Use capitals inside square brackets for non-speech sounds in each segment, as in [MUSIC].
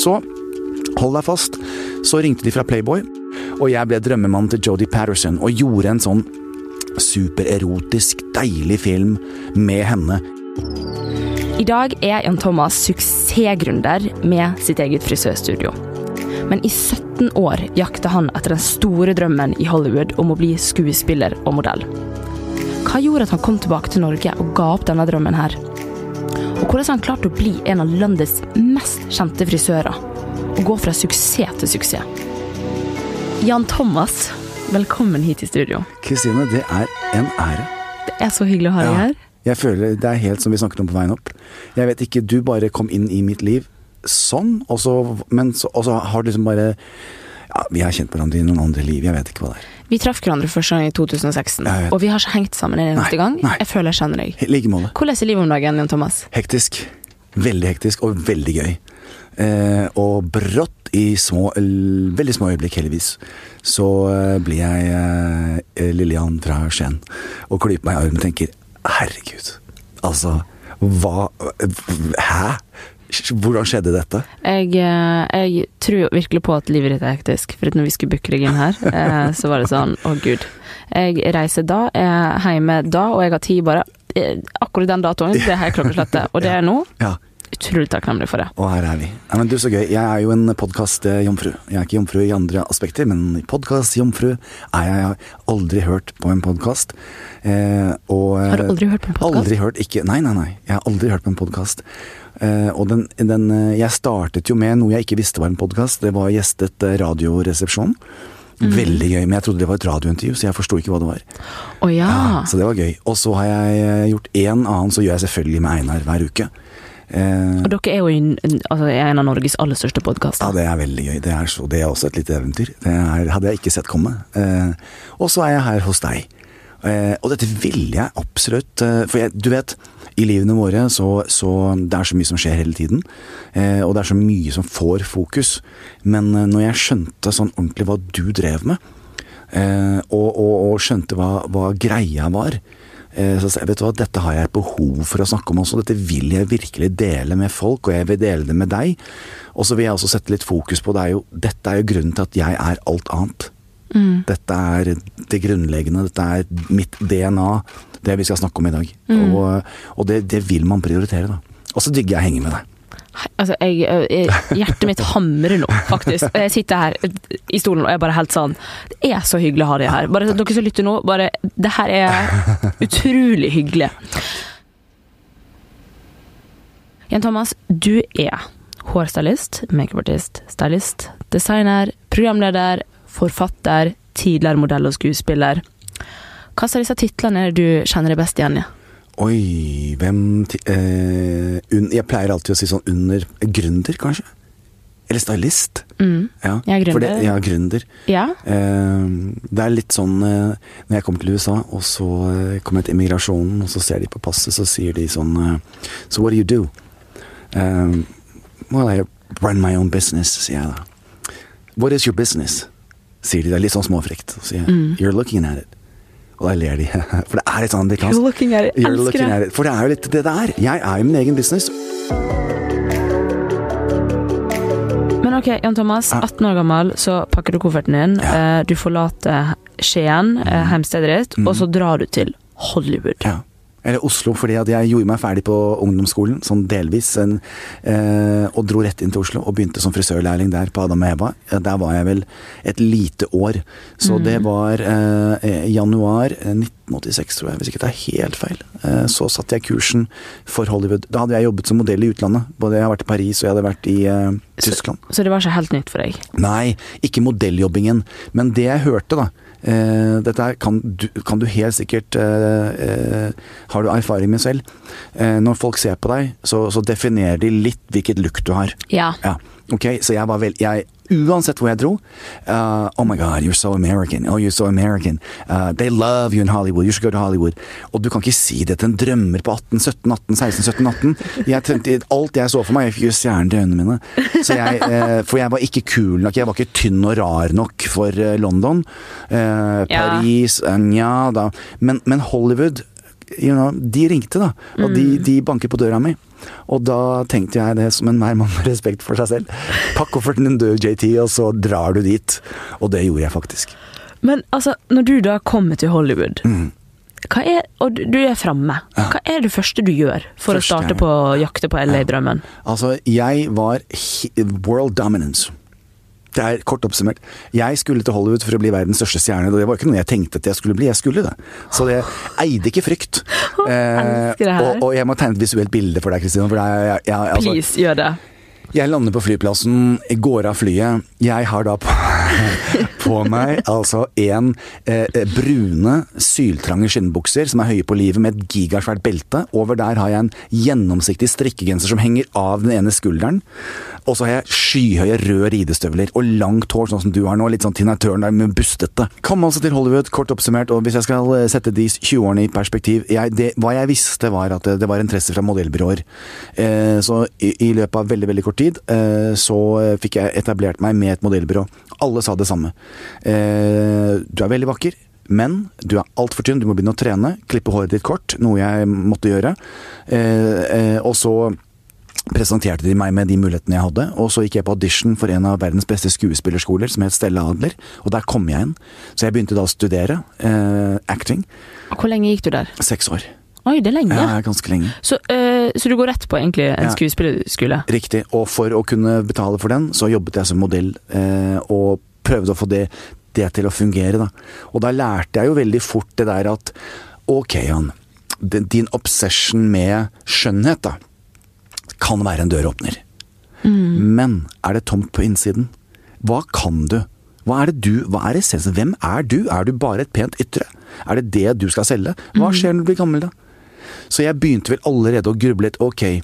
Så hold deg fast. Så ringte de fra Playboy, og jeg ble drømmemannen til Jodie Patterson og gjorde en sånn supererotisk, deilig film med henne. I dag er Jan Thomas suksessgründer med sitt eget frisørstudio. Men i 17 år jakta han etter den store drømmen i Hollywood om å bli skuespiller og modell. Hva gjorde at han kom tilbake til Norge og ga opp denne drømmen her? Hvordan har han klart å bli en av landets mest kjente frisører? Og gå fra suksess til suksess? Jan Thomas, velkommen hit i studio. Kristine, det er en ære. Det er så hyggelig å ha deg Ja. her. Jeg føler Det er helt som vi snakket om på veien opp. Jeg vet ikke, du bare kom inn i mitt liv sånn, og så, men så, og så har du liksom bare Ja, vi har kjent hverandre i noen andre liv, jeg vet ikke hva det er. Vi traff hverandre første gang i 2016, Jeg vet. og vi har ikke hengt sammen en eneste gang. nei. Jeg føler jeg kjenner deg. Like måte. Hvordan er livet om dagen, Jan Thomas? Hektisk. Veldig hektisk, og veldig gøy. Eh, og brått, i små, veldig små øyeblikk heldigvis, så eh, blir jeg eh, Lillian fra Skien og klyper meg i armen og tenker herregud, altså hva Hæ? Hvordan skjedde dette? Jeg, eh, jeg tror virkelig på at livet ditt er hektisk, for når vi skulle booke deg inn her, [LAUGHS] eh, så var det sånn å gud. Jeg reiser da, er hjemme da, og jeg har tid bare eh, akkurat den datoen. Det er helt klokkeslettet. Og det er nå. Ja, Utrolig takknemlig for det. og her er vi. Ja, men du, Så gøy. Jeg er jo en podkast-jomfru. Jeg er ikke jomfru i andre aspekter, men podkast-jomfru er jeg. Jeg har aldri hørt på en podkast. Eh, og, Har du aldri hørt på en podkast? Aldri hørt, ikke Nei, nei, nei. Jeg har aldri hørt på en podkast. Eh, og den, den eh, Jeg startet jo med noe jeg ikke visste var en podkast. Det var gjestet eh, Radioresepsjonen. Mm. Veldig gøy, men jeg trodde det var et radiointervju, så jeg forsto ikke hva det var. Oh, ja. Så det var gøy. Og så har jeg eh, gjort én annen, så gjør jeg selvfølgelig med Einar hver uke. Eh, Og dere er jo en, altså, en av Norges aller største podkaster. ja, det er veldig gøy. Det er, så, det er også et lite eventyr. Det er, hadde jeg ikke sett komme. Eh, og så er jeg her hos deg. Eh, og dette ville jeg absolutt eh, For jeg, du vet, i livene våre så, så Det er så mye som skjer hele tiden. Eh, og det er så mye som får fokus. Men eh, når jeg skjønte sånn ordentlig hva du drev med, eh, og, og, og skjønte hva, hva greia var, så jeg vet du hva, dette har jeg behov for å snakke om også. Dette vil jeg virkelig dele med folk, og jeg vil dele det med deg. Og så vil jeg også sette litt fokus på det er jo, Dette er jo grunnen til at jeg er alt annet. Mm. Dette er det grunnleggende. Dette er mitt DNA. Det vi skal snakke om i dag. Mm. Og, og det, det vil man prioritere, da. Og så digger jeg å henge med deg. Altså, jeg, hjertet mitt hamrer nå, faktisk. Jeg sitter her i stolen og er bare helt sånn Det er så hyggelig å ha dere her. Bare dere som lytter nå, bare Det her er utrolig hyggelig. Jan Thomas, du er hårstylist, makeupartist, stylist, designer, programleder, forfatter, tidligere modell og skuespiller. Hva slags titlene er det du kjenner deg best igjen i? Oi, hvem eh, un, Jeg pleier alltid å si sånn under Gründer, kanskje? Eller stylist. Mm. Ja, Jeg er gründer. det, ja, gründer. Ja? Eh, det er litt sånn eh, Når jeg kommer til USA, og så eh, kommer jeg til immigrasjonen, og så ser de på passet, så sier de sånn eh, So what do you do? Um, well, I run my own business, sier jeg da. What is your business? Sier de. Det er litt sånn småfrekt. Så sier jeg Mm. You're looking at it. Og da ler de. [LAUGHS] For det er litt sånn amerikansk. You're looking at it. You're looking at it. For det er jo litt det det er. Jeg er jo min egen business. Men ok, Jan Thomas, 18 år gammel, så pakker du kofferten din. Ja. eh, Du forlater Skien, eh, hjemstedet ditt, Mm. og så drar du til Hollywood. Ja. Eller Oslo, fordi at jeg gjorde meg ferdig på ungdomsskolen, sånn delvis, en, eh, og dro rett inn til Oslo og begynte som frisørlærling der på Adam og Eva. Eh, Der var jeg vel et lite år. Så Mm. det var eh, januar eh, 1986, tror jeg, hvis ikke det er helt feil. Eh, så satte jeg kursen for Hollywood. Da hadde jeg jobbet som modell i utlandet. Både jeg har vært i Paris og jeg hadde vært i eh, Tyskland. Så det var ikke helt nytt for deg? Nei, ikke modelljobbingen. Men det jeg hørte, da eh, Dette her kan du, kan du helt sikkert eh, eh, Har du erfaring med selv? Eh, når folk ser på deg, så, så definerer de litt hvilket look du har. Ja. Ja, ok, Så jeg var vel jeg, Uansett hvor jeg dro uh, Oh my god, you're so American. Oh, you're so American. Uh, they love you in Hollywood. You should go to Hollywood. Og du kan ikke si det til en drømmer på 18, 17, 18, 16, 17, 18. Jeg tenkte, alt jeg så for meg, jeg fikk jo stjerner til øynene mine. Så jeg, uh, for jeg var ikke kul nok. Jeg var ikke tynn og rar nok for London. Ja. Paris, eh, nja da. Men, men Hollywood you know, de ringte, da. Og de, Mm. de banket på døra mi. Og da tenkte jeg det som enhver mann med respekt for seg selv. Pakk kofferten din død, JT, og så drar du dit. Og det gjorde jeg faktisk. Men altså, når du da kommer til Hollywood, Mm. hva er, og du- er framme, hva er det første du gjør for Første å starte på å jakte på LA-drømmen? Altså, jeg var world dominance. Det er kort oppsummert. Jeg skulle til Hollywood for å bli verdens største stjerne. Og det var ikke noe jeg tenkte at jeg skulle bli, jeg skulle det. Så det eide ikke frykt. [LAUGHS] her. og, og jeg må tegne et visuelt bilde for deg, Kristine. Jeg, altså, Please, gjør det. jeg lander på flyplassen, går av flyet. Jeg har da på, [LAUGHS] på meg altså en eh, brune, syltrange skinnbukser som er høye på livet med et gigasvært belte. Over der har jeg en gjennomsiktig strikkegenser som henger av den ene skulderen. Og så har jeg skyhøye røde ridestøvler og langt hår, sånn som du har nå. Litt sånn Tina Turner med bustete. Kom altså til Hollywood, kort oppsummert. Og hvis jeg skal eh, sette de 20-årene i perspektiv jeg, det, Hva jeg visste, var at det, det var interesse fra modellbyråer. Eh, så i, i løpet av veldig, veldig kort tid eh, så eh, fikk jeg etablert meg med et modellbyrå. Alle sa det samme. Eh, du er veldig vakker. Men du er altfor tynn, du må begynne å trene. Klippe håret ditt kort, noe jeg måtte gjøre. Eh, eh, og så presenterte de meg med de mulighetene jeg hadde, og så gikk jeg på audition for en av verdens beste skuespillerskoler, som het Stella Adler, og der kom jeg inn. Så jeg begynte da å studere eh, acting. Hvor lenge gikk du der? Seks år. Oi, det er lenge. Ja, ganske lenge. Så, eh, så du går rett på egentlig en Ja. skuespillerskole? Riktig. Og for å kunne betale for den, så jobbet jeg som modell, eh, og prøvde å få det, det til å fungere, da. Og da lærte jeg jo veldig fort det der at ok, Jan. din- obsession med skjønnhet, da, kan være en døråpner. Men er det tomt på innsiden? Hva kan du? Hva er det du, hva er essensen? Hvem er du? Er du bare et pent ytre? Er det det du skal selge? Hva skjer når du blir gammel, da? Så jeg begynte vel allerede å gruble litt. Ok,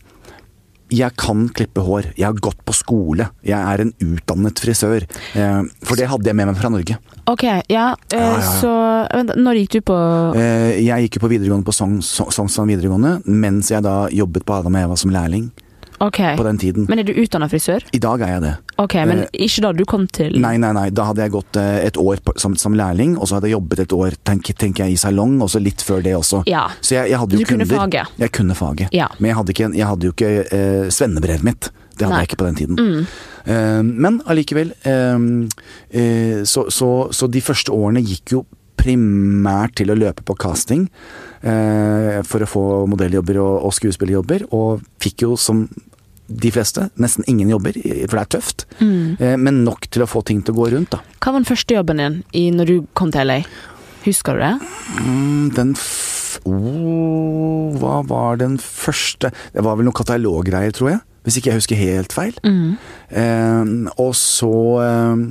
jeg kan klippe hår. Jeg har gått på skole. Jeg er en utdannet frisør. Eh, for det hadde jeg med meg fra Norge. Ok, ja, eh, Ja, ja, ja. så vent, Når gikk du på Eh, jeg gikk jo på videregående på Sogn- Sogn- Sognsvann videregående, mens jeg da jobbet på Adam og Eva som lærling Ok. på den tiden. Men er du utdanna frisør? I dag er jeg det. Ok, men Eh, ikke da du kom til Nei, nei, nei. Da hadde jeg gått eh, et år på, som, som lærling, og så hadde jeg jobbet et år tenker, tenker jeg, i salong, og så litt før det også. Ja. Så jeg, jeg hadde jo Du kunne kunder. faget. Jeg kunne faget. Ja. Men jeg hadde, ikke, jeg hadde jo ikke eh, svennebrevet mitt. Det hadde Nei. jeg ikke på den tiden. Mm. Eh, men allikevel eh, så, så, så de første årene gikk jo primært til å løpe på casting eh, for å få modelljobber og, og skuespillerjobber, og fikk jo som de fleste nesten ingen jobber, for det er tøft. Mm. Eh, men nok til å få ting til å gå rundt, da. Hva var den første jobben din i, når du kom til LA? Husker du det? Mm, den f oh, Hva var den første Det var vel noen kataloggreier, tror jeg. Hvis ikke jeg husker helt feil. Mm. Eh, og så eh,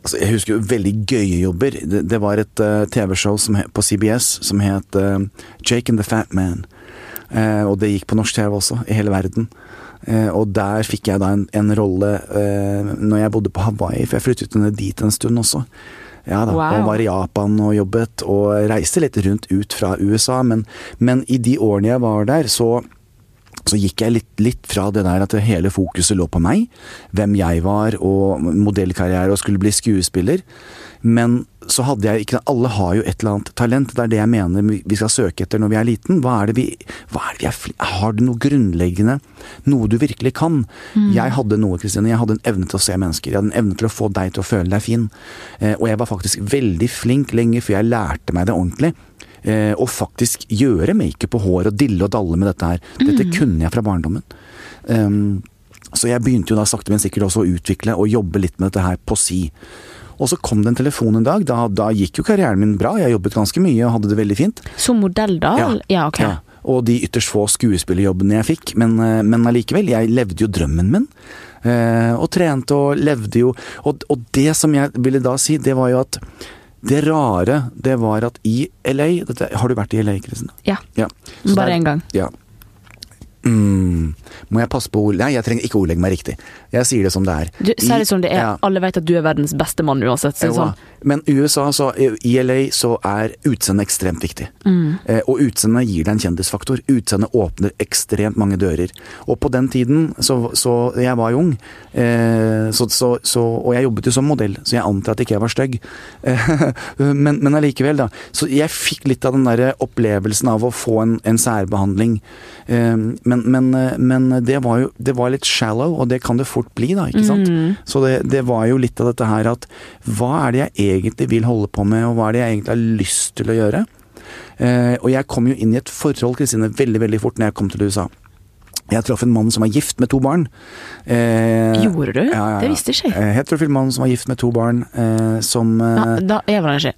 altså Jeg husker jo veldig gøye jobber. Det, det var et uh, TV-show på CBS som het uh, Jake and the Fat Man. Uh, og det gikk på norsk TV også, i hele verden. Og der fikk jeg da en, en rolle når jeg bodde på Hawaii, for jeg flyttet ned dit en stund også. Ja da, Wow. og var i Japan og jobbet, og reiste litt rundt ut fra USA. Men, men i de årene jeg var der, så så gikk jeg litt, litt fra det der at hele fokuset lå på meg, hvem jeg var og modellkarriere og skulle bli skuespiller. Men så hadde jeg ikke Alle har jo et eller annet talent. Det er det jeg mener vi skal søke etter når vi er liten. Hva er det vi, er det vi Har du noe grunnleggende? Noe du virkelig kan? Jeg hadde noe, Kristine. Jeg hadde en evne til å se mennesker. Jeg hadde en evne til å få deg til å føle deg fin. Eh, og jeg var faktisk veldig flink lenge før jeg lærte meg det ordentlig. Eh, og faktisk gjøre makeup og hår og dille og dalle med dette her. Dette kunne jeg fra barndommen. Um, så jeg begynte jo da sakte, men sikkert også å utvikle og jobbe litt med dette her på si. Og så kom det en telefon en dag. Da, da gikk jo karrieren min bra. Jeg jobbet ganske mye og hadde det veldig fint. Som modell, da? Ja. ja ok. Ja, og de ytterst få skuespillerjobbene jeg fikk. Men, eh, men allikevel, jeg levde jo drømmen min. Eh, og trente og levde jo og, og det som jeg ville da si, det var jo at det rare, det var at i LA dette, Har du vært i LA, Kristin? Ja. Ja. Bare én gang. Ja. Mm. Må jeg passe på ord... Nei, jeg trenger ikke ordlegge meg riktig. Jeg sier det som det er. Du, Si det som det er. Ja. Alle vet at du er verdens beste mann uansett. Sånn. Sånn. Men i USA, så, i LA, så er utseendet ekstremt viktig. Mm. Eh, og utseendet gir deg en kjendisfaktor. Utseendet åpner ekstremt mange dører. Og på den tiden, så, så jeg var jo ung, eh, så, så, så, og jeg jobbet jo som modell, så jeg antar at ikke jeg var stygg. Eh, [LAUGHS] men, men allikevel, da. Så jeg fikk litt av den der opplevelsen av å få en, en særbehandling. Eh, men, men, eh, men det var jo det var litt shallow, og det kan det fort bli, da. ikke sant? Mm. Så det, det var jo litt av dette her at hva er det jeg egentlig vil holde på med, og hva er det jeg egentlig har lyst til å gjøre? Eh, og jeg kom jo inn i et forhold, Kristine, veldig, veldig fort når jeg kom til USA. Jeg traff en mann som var gift med to barn. Eh, Gjorde du? ja, ja, ja. Det visste ikke jeg. Eh, Heterofil mann som var gift med to barn, eh, som eh, da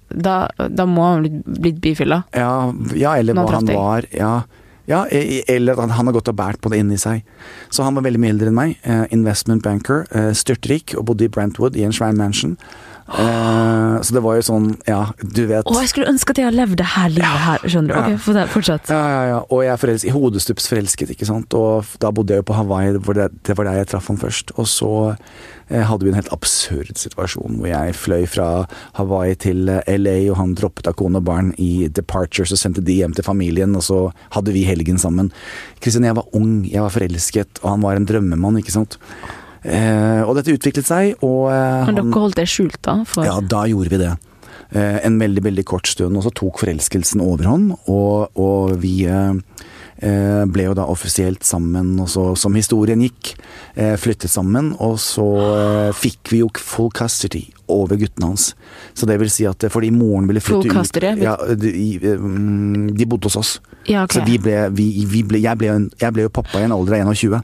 Da, da må han blitt, bifilla. ja, ja, eller hva han var. Ja, ja, eller at han har gått og båret på det inni seg. Så han var veldig mye eldre enn meg. Eh, investment banker, eh, styrtrik, og bodde i Brentwood i en svær mansion. Eh, så det var jo sånn, ja, du vet. Å, jeg skulle ønske at jeg hadde levd det her livet her, skjønner du. Ja. Ok, fortsett. Ja, ja, ja. Og jeg er forelsket, hodestups forelsket, ikke sant. Og da bodde jeg jo på Hawaii, hvor det, det var der jeg traff han først. Og så eh, hadde vi en helt absurd situasjon hvor jeg fløy fra Hawaii til eh, LA, og han droppet av kone og barn i Departure, så sendte de hjem til familien, og så hadde vi helgen sammen. Kristin, jeg var ung, jeg var forelsket, og han var en drømmemann, ikke sant. Eh, og dette utviklet seg, og eh, Men han dere holdt det skjult, da? For, ja, da gjorde vi det. Eh, en veldig, veldig kort stund, og så tok forelskelsen overhånd, og, og vi ble jo da offisielt sammen, og så som historien gikk, eh, flyttet sammen, og så fikk vi jo full custody over guttene hans. Så det vil si at fordi moren ville flytte Full custody? ut Ja, de, mm, de bodde hos oss. Ja, okay. Så vi ble, vi, vi ble, jeg, ble, en- jeg ble jo pappa i en alder av 21.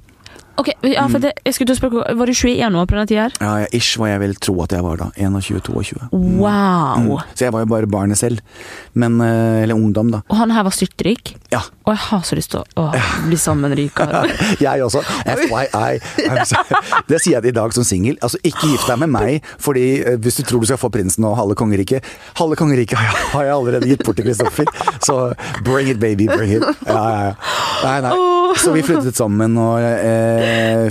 Ok, ja, for det, jeg skulle til å spørre, Var du 21 år på den tida? Ja, jeg- ish hva jeg vil tro at jeg var da. 21-22. Wow! Mm. Så jeg var jo bare barnet selv. Men, eh, eller ungdom, da. Og han her var styrtrik? Ja. Og jeg har så lyst til å å, bli sammen med. [LAUGHS] Jeg også. FYI. [LAUGHS] Det sier jeg i dag som singel. Altså, ikke gift deg med meg, fordi eh, hvis du tror du skal få prinsen og halve kongeriket Halve kongeriket har jeg, har jeg allerede gitt bort til Kristoffer, så bring it, baby, bring it. Ja, ja, ja. Nei, nei. Så vi flyttet sammen og eh,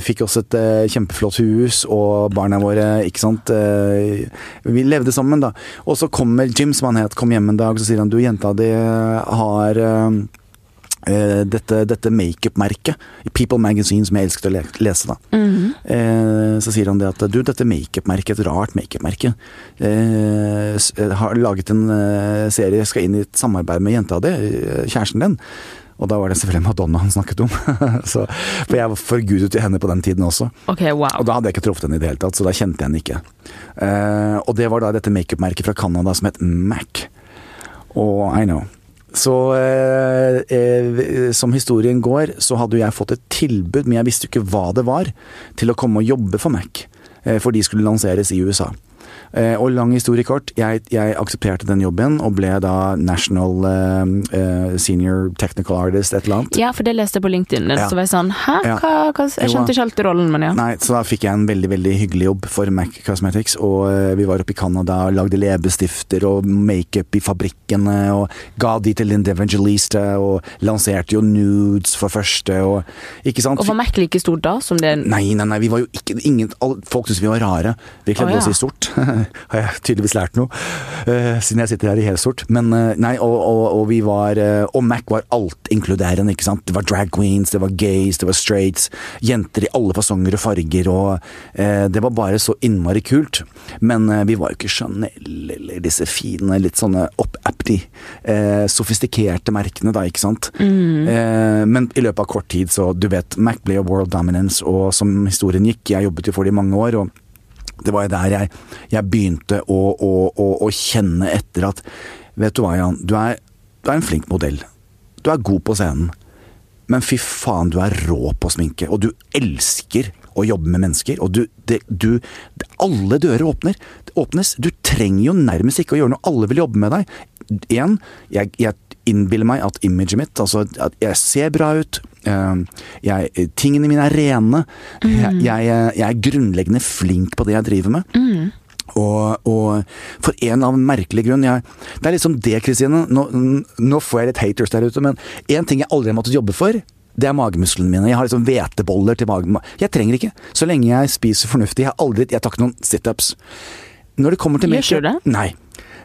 fikk oss et eh, kjempeflott hus og barna våre, ikke sant. Eh, vi levde sammen, da. Og så kommer Jim, som han het, kom hjem en dag, så sier han du, jenta di har eh, eh, dette, dette makeup-merket i People Magazine, som jeg elsket å le lese. da. Mhm. Eh, så sier han det at du, dette makeup-merket, et rart makeup-merke, eh, eh, har laget en eh, serie, skal inn i et samarbeid med jenta di, eh, kjæresten din. Og da var det selvfølgelig Madonna han snakket om. [LAUGHS] så, for jeg forgudet jo henne på den tiden også. Okay, wow. Og da hadde jeg ikke truffet henne i det hele tatt, så da kjente jeg henne ikke. Uh, og det var da dette makeup-merket fra Canada som het Mac. Og I know. Så eh, eh, som historien går, så hadde jo jeg fått et tilbud, men jeg visste jo ikke hva det var, til å komme og jobbe for Mac. Eh, for de skulle lanseres i USA. Eh, og lang historie kort, jeg, jeg aksepterte den jobben og ble da National eh, Senior Technical Artist, et eller annet. Ja, for det leste jeg på LinkedIn. Ja. Så var jeg sånn Hæ? Ja. Hva, hva, jeg skjønte ikke helt rollen, men ja. Nei, så da fikk jeg en veldig veldig hyggelig jobb for Mac Cosmetics. Og eh, vi var oppe i Canada og lagde leppestifter og makeup i fabrikkene. Og ga de til Linda Evangelista og lanserte jo nudes for første. Og, ikke sant? Og var Mac like stort da som det Nei, nei, nei, vi var jo ikke ingen, Folk syntes vi var rare. Vi kledde oh, ja. oss i stort. [LAUGHS] Har jeg tydeligvis lært noe, eh, siden jeg sitter her i helsort. Men eh, nei, og, og, og vi var eh, Og Mac var alt inkluderende, ikke sant. Det var drag queens, det var gays, det var straights. Jenter i alle fasonger og farger, og det var bare så innmari kult. Men vi var jo ikke Chanel eller disse fine, litt sånne eh, sofistikerte merkene, da, ikke sant. Eh, men i løpet av kort tid, så du vet, Mac ble jo world dominance, og som historien gikk, jeg jobbet jo for det i mange år. og det var der jeg, jeg begynte å, å, å, å kjenne etter at Vet du hva, Jan. Du er, du er en flink modell. Du er god på scenen. Men fy faen, du er rå på sminke. Og du elsker å jobbe med mennesker. Og du, det, du Alle dører åpner. Åpnes. Du trenger jo nærmest ikke å gjøre noe. Alle vil jobbe med deg. Én, jeg, jeg innbiller meg at imaget mitt, altså at jeg ser bra ut. Eh, Jeg, tingene mine er rene. Jeg, jeg, jeg er grunnleggende flink på det jeg driver med. Og, og for en eller annen merkelig grunn jeg, Det er liksom det, Kristine. Nå, nå får jeg litt haters der ute, men én ting jeg aldri har måttet jobbe for, Det er magemusklene mine. Jeg har liksom hveteboller til magen. Jeg trenger ikke. Så lenge jeg spiser fornuftig. Jeg har aldri Jeg tar ikke noen situps. Når det kommer til Gjør makeup du det? Nei.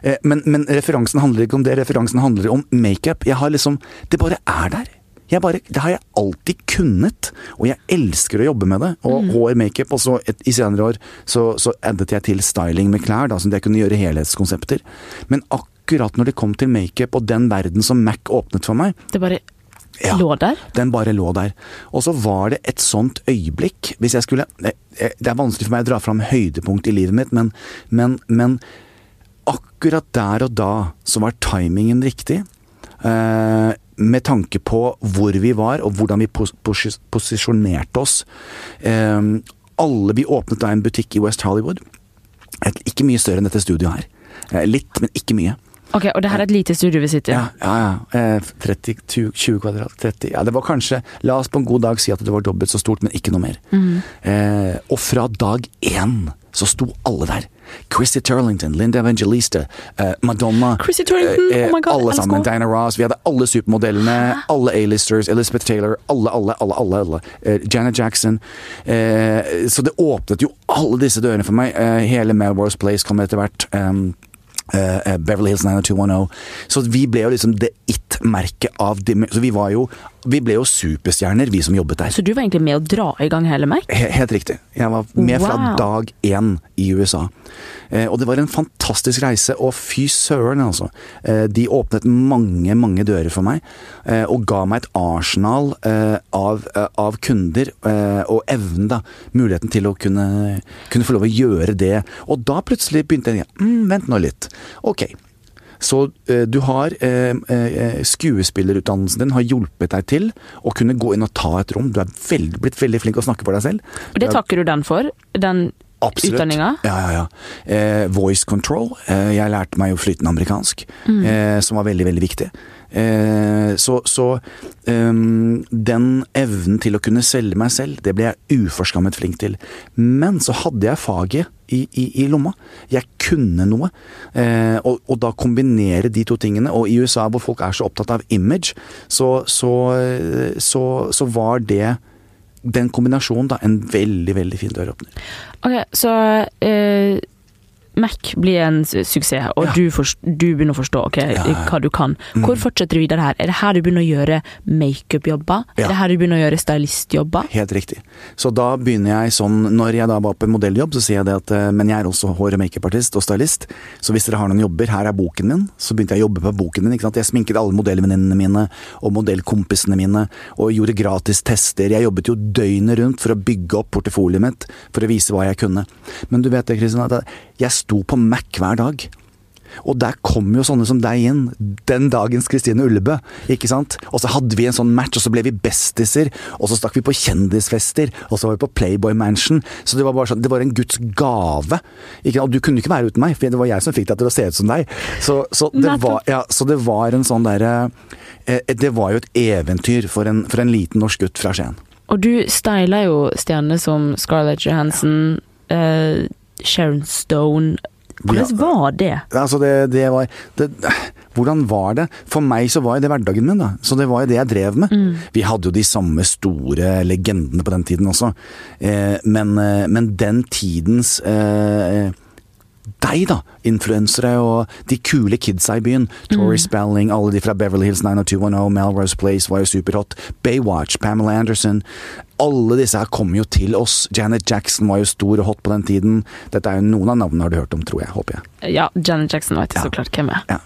Eh, Men, men referansen handler ikke om det. Referansen handler om makeup. Jeg har liksom Det bare er der. Jeg bare, det har jeg alltid kunnet, og jeg elsker å jobbe med det. Og hår, makeup, og så et, i senere år så, så addet jeg til styling med klær, da, sånn at jeg kunne gjøre helhetskonsepter. Men akkurat når det kom til makeup og den verden som Mac åpnet for meg, Det bare Ja. lå der? den bare lå der. Og så var det et sånt øyeblikk Hvis jeg skulle Det det er vanskelig for meg å dra fram høydepunkt i livet mitt, men, men, men akkurat der og da så var timingen riktig. Eh, med tanke på hvor vi var, og hvordan vi pos pos posisjonerte oss. Um, alle Vi åpnet da en butikk i West Hollywood. Et, ikke mye større enn dette studioet her. Uh, litt, men ikke mye. Ok, Og det her er et lite studio vi sitter i. Ja, ja. ja. Uh, 30, 20, 20 kvadrat. 30. Ja, det var kanskje La oss på en god dag si at det var dobbelt så stort, men ikke noe mer. Mm. Uh, og fra dag én så sto alle der. Chrissy Turlington, Linda Evangelista, eh, Madonna Chrissy Turlington, eh, oh my God, Alle sammen. Diana Ross. Vi hadde alle supermodellene. Alle A-listers. Elizabeth Taylor. Alle, alle, alle. alle, alle. Eh, Janet Jackson. Eh, så det åpnet jo alle disse dørene for meg. Eh, hele Melrose Place kom etter hvert. Um, eh, eh, Beverly Hills 90210. Så vi ble jo liksom det it-merket av dim- Så vi var jo Vi ble jo superstjerner, vi som jobbet der. Så du var egentlig med å dra i gang hele Mac? He helt riktig. Jeg var med fra dag én i USA. Eh, og det var en fantastisk reise, og fy søren, altså. Eh, de åpnet mange, mange dører for meg, eh, og ga meg et arsenal eh, av, eh, av kunder, eh, og evnen, da. Muligheten til å kunne, kunne få lov å gjøre det. Og da plutselig begynte jeg mm, Vent nå litt. Ok. Så eh, du har eh, eh, Skuespillerutdannelsen din har hjulpet deg til å kunne gå inn og ta et rom. Du er veld, blitt veldig flink å snakke for deg selv. Og det takker du den for? Den Absolutt. utdanninga? Ja, ja, ja. Eh, voice control. Eh, jeg lærte meg jo flytende amerikansk, eh, som var veldig, veldig viktig. Eh, så så um, den evnen til å kunne selge meg selv, det ble jeg uforskammet flink til. Men så hadde jeg faget i, i, i lomma. Jeg kunne noe. Eh, og, og da kombinere de to tingene, og i USA hvor folk er så opptatt av image, så, så, eh, så, så var det den kombinasjonen da en veldig, veldig fin døråpner. Ok, så eh, Mac blir en suksess, og Ja. du, du begynner å forstå okay, ja. hva du kan. Hvor fortsetter du videre her? Er det her du begynner å gjøre makeup-jobber? Er det her du begynner å gjøre stylistjobber? Helt riktig. Så da begynner jeg sånn Når jeg da var på modelljobb, så sier jeg det at eh, Men jeg er også hår- og makeupartist og stylist, så hvis dere har noen jobber, her er boken min. Så begynte jeg å jobbe på boken min. ikke sant? Jeg sminket alle modellvenninnene mine og modellkompisene mine, og gjorde gratis tester. Jeg jobbet jo døgnet rundt for å bygge opp portefolioet mitt, for å vise hva jeg kunne. Men du vet det, Kristin, at jeg sto på Mac hver dag. Og der kom jo sånne som deg inn. Den dagens Kristine Ullebø. ikke sant? Og så hadde vi en sånn match, og så ble vi bestiser. Og så stakk vi på kjendisfester, og så var vi på Playboy Mansion. Så det var bare sånn, det var en Guds gave. Ikke? Og du kunne ikke være uten meg, for det var jeg som fikk deg til å se ut som deg. Så, så, det, var, ja, så det var en sånn derre eh, Det var jo et eventyr for en, for en liten norsk gutt fra Skien. Og du styla jo stjerner som Scarlett Johansson, eh, Sharon Stone. Hvordan Ja. var det? Altså det, det var det, Hvordan var det? For meg så var jo det hverdagen min, da. Så det var jo det jeg drev med. Vi hadde jo de samme store legendene på den tiden også. Eh, men, eh, men den tidens eh, deg, da. Influensere og de kule kidsa i byen. Tori Spelling, alle de fra Beverly Hills 90210, Melrose Place var jo superhot. Baywatch, Pamela Anderson. Alle disse her kommer jo til oss. Janet Jackson var jo stor og hot på den tiden. Dette er jo Noen av navnene har du hørt om, tror jeg. Håper jeg. Ja, Janet Jackson vet jeg Ja. så klart hvem er. Ja.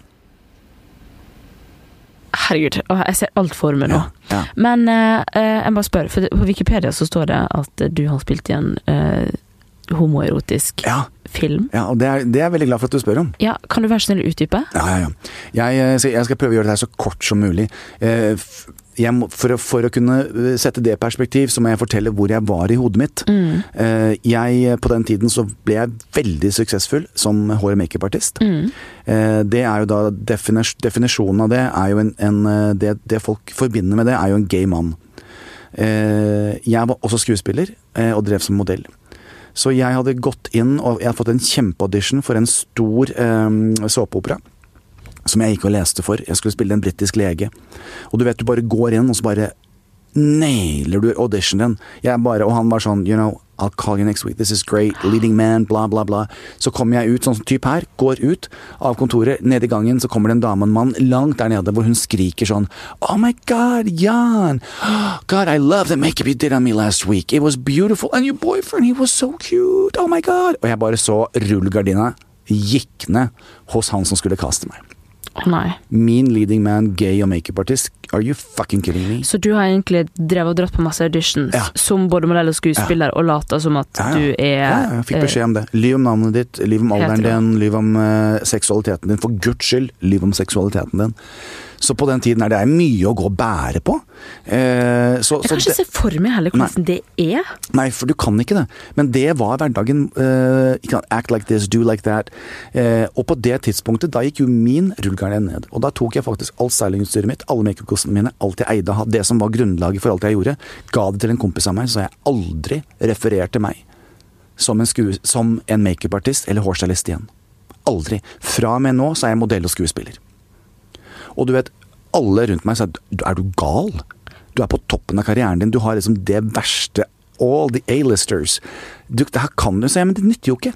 Herregud, jeg ser alt for meg nå. Ja, ja. Men eh, jeg bare spør, for på Wikipedia så står det at du har spilt i en uh, homoerotisk Ja, film. ja og det er, det er jeg veldig glad for at du spør om. Ja, kan du være snill å utdype? Ja, ja, ja. Jeg, jeg skal prøve å gjøre det her så kort som mulig. Uh, må, for, å, for å kunne eh, sette det perspektiv, så må jeg fortelle hvor jeg var i hodet mitt. Mm. Eh, Jeg, På den tiden så ble jeg veldig suksessfull som hår- og makeupartist. Mm. Eh, Det er jo da definis, Definisjonen av det er jo en, en det, det folk forbinder med det, er jo en gay mann. Eh, Jeg var også skuespiller og drev som modell. Så jeg hadde gått inn og jeg hadde fått en kjempeaudition for en stor såpeopera. Som jeg gikk og leste for. Jeg skulle spille en britisk lege. Og du vet, du bare går inn, og så bare nailer du auditionen din. Bare, og han var sånn, you know, I'll call you next week, this is great, leading man, bla, bla, bla. Så kommer jeg ut, sånn som type her, går ut av kontoret, ned i gangen, så kommer det en dame og en mann langt der nede, hvor hun skriker sånn Oh my god, Jan! God, I love the makeup you did on me last week. It was beautiful. And your boyfriend, he was so cute. Oh my god. Og jeg bare så rullegardina gikk ned hos han som skulle kaste meg. Nei. Min leading man, gay og makeupartist. Are you fucking kidding me? Så du har egentlig drevet og dratt på masse auditions Ja. som både modell og skuespiller, og lata som at Ja, ja. du er Ja, ja, jeg fikk beskjed om det. Lyv om navnet ditt, lyv om alderen din, lyv om uh, seksualiteten din. For guds skyld, lyv om seksualiteten din. Så på den tiden er det mye å gå og bære på. Eh, så, Jeg så kan ikke det, se for meg heller hvordan det er. nei, for du kan ikke det. Men det var hverdagen. eh, act like this, do like that. Eh, og på det tidspunktet, da gikk jo min rullegardin ned. Og da tok jeg faktisk alt stylingutstyret mitt, alle makeupkostene mine, alt jeg eide, det som var grunnlaget for alt jeg gjorde, ga det til en kompis av meg, så jeg aldri refererte meg som en, som en makeupartist eller hårstylist igjen. Aldri. Fra og med nå så er jeg modell og skuespiller. Og du vet, alle rundt meg sa er du gal? Du er på toppen av karrieren din, du har liksom det verste All the A-listers. Det her kan du, sa men det nytter jo ikke.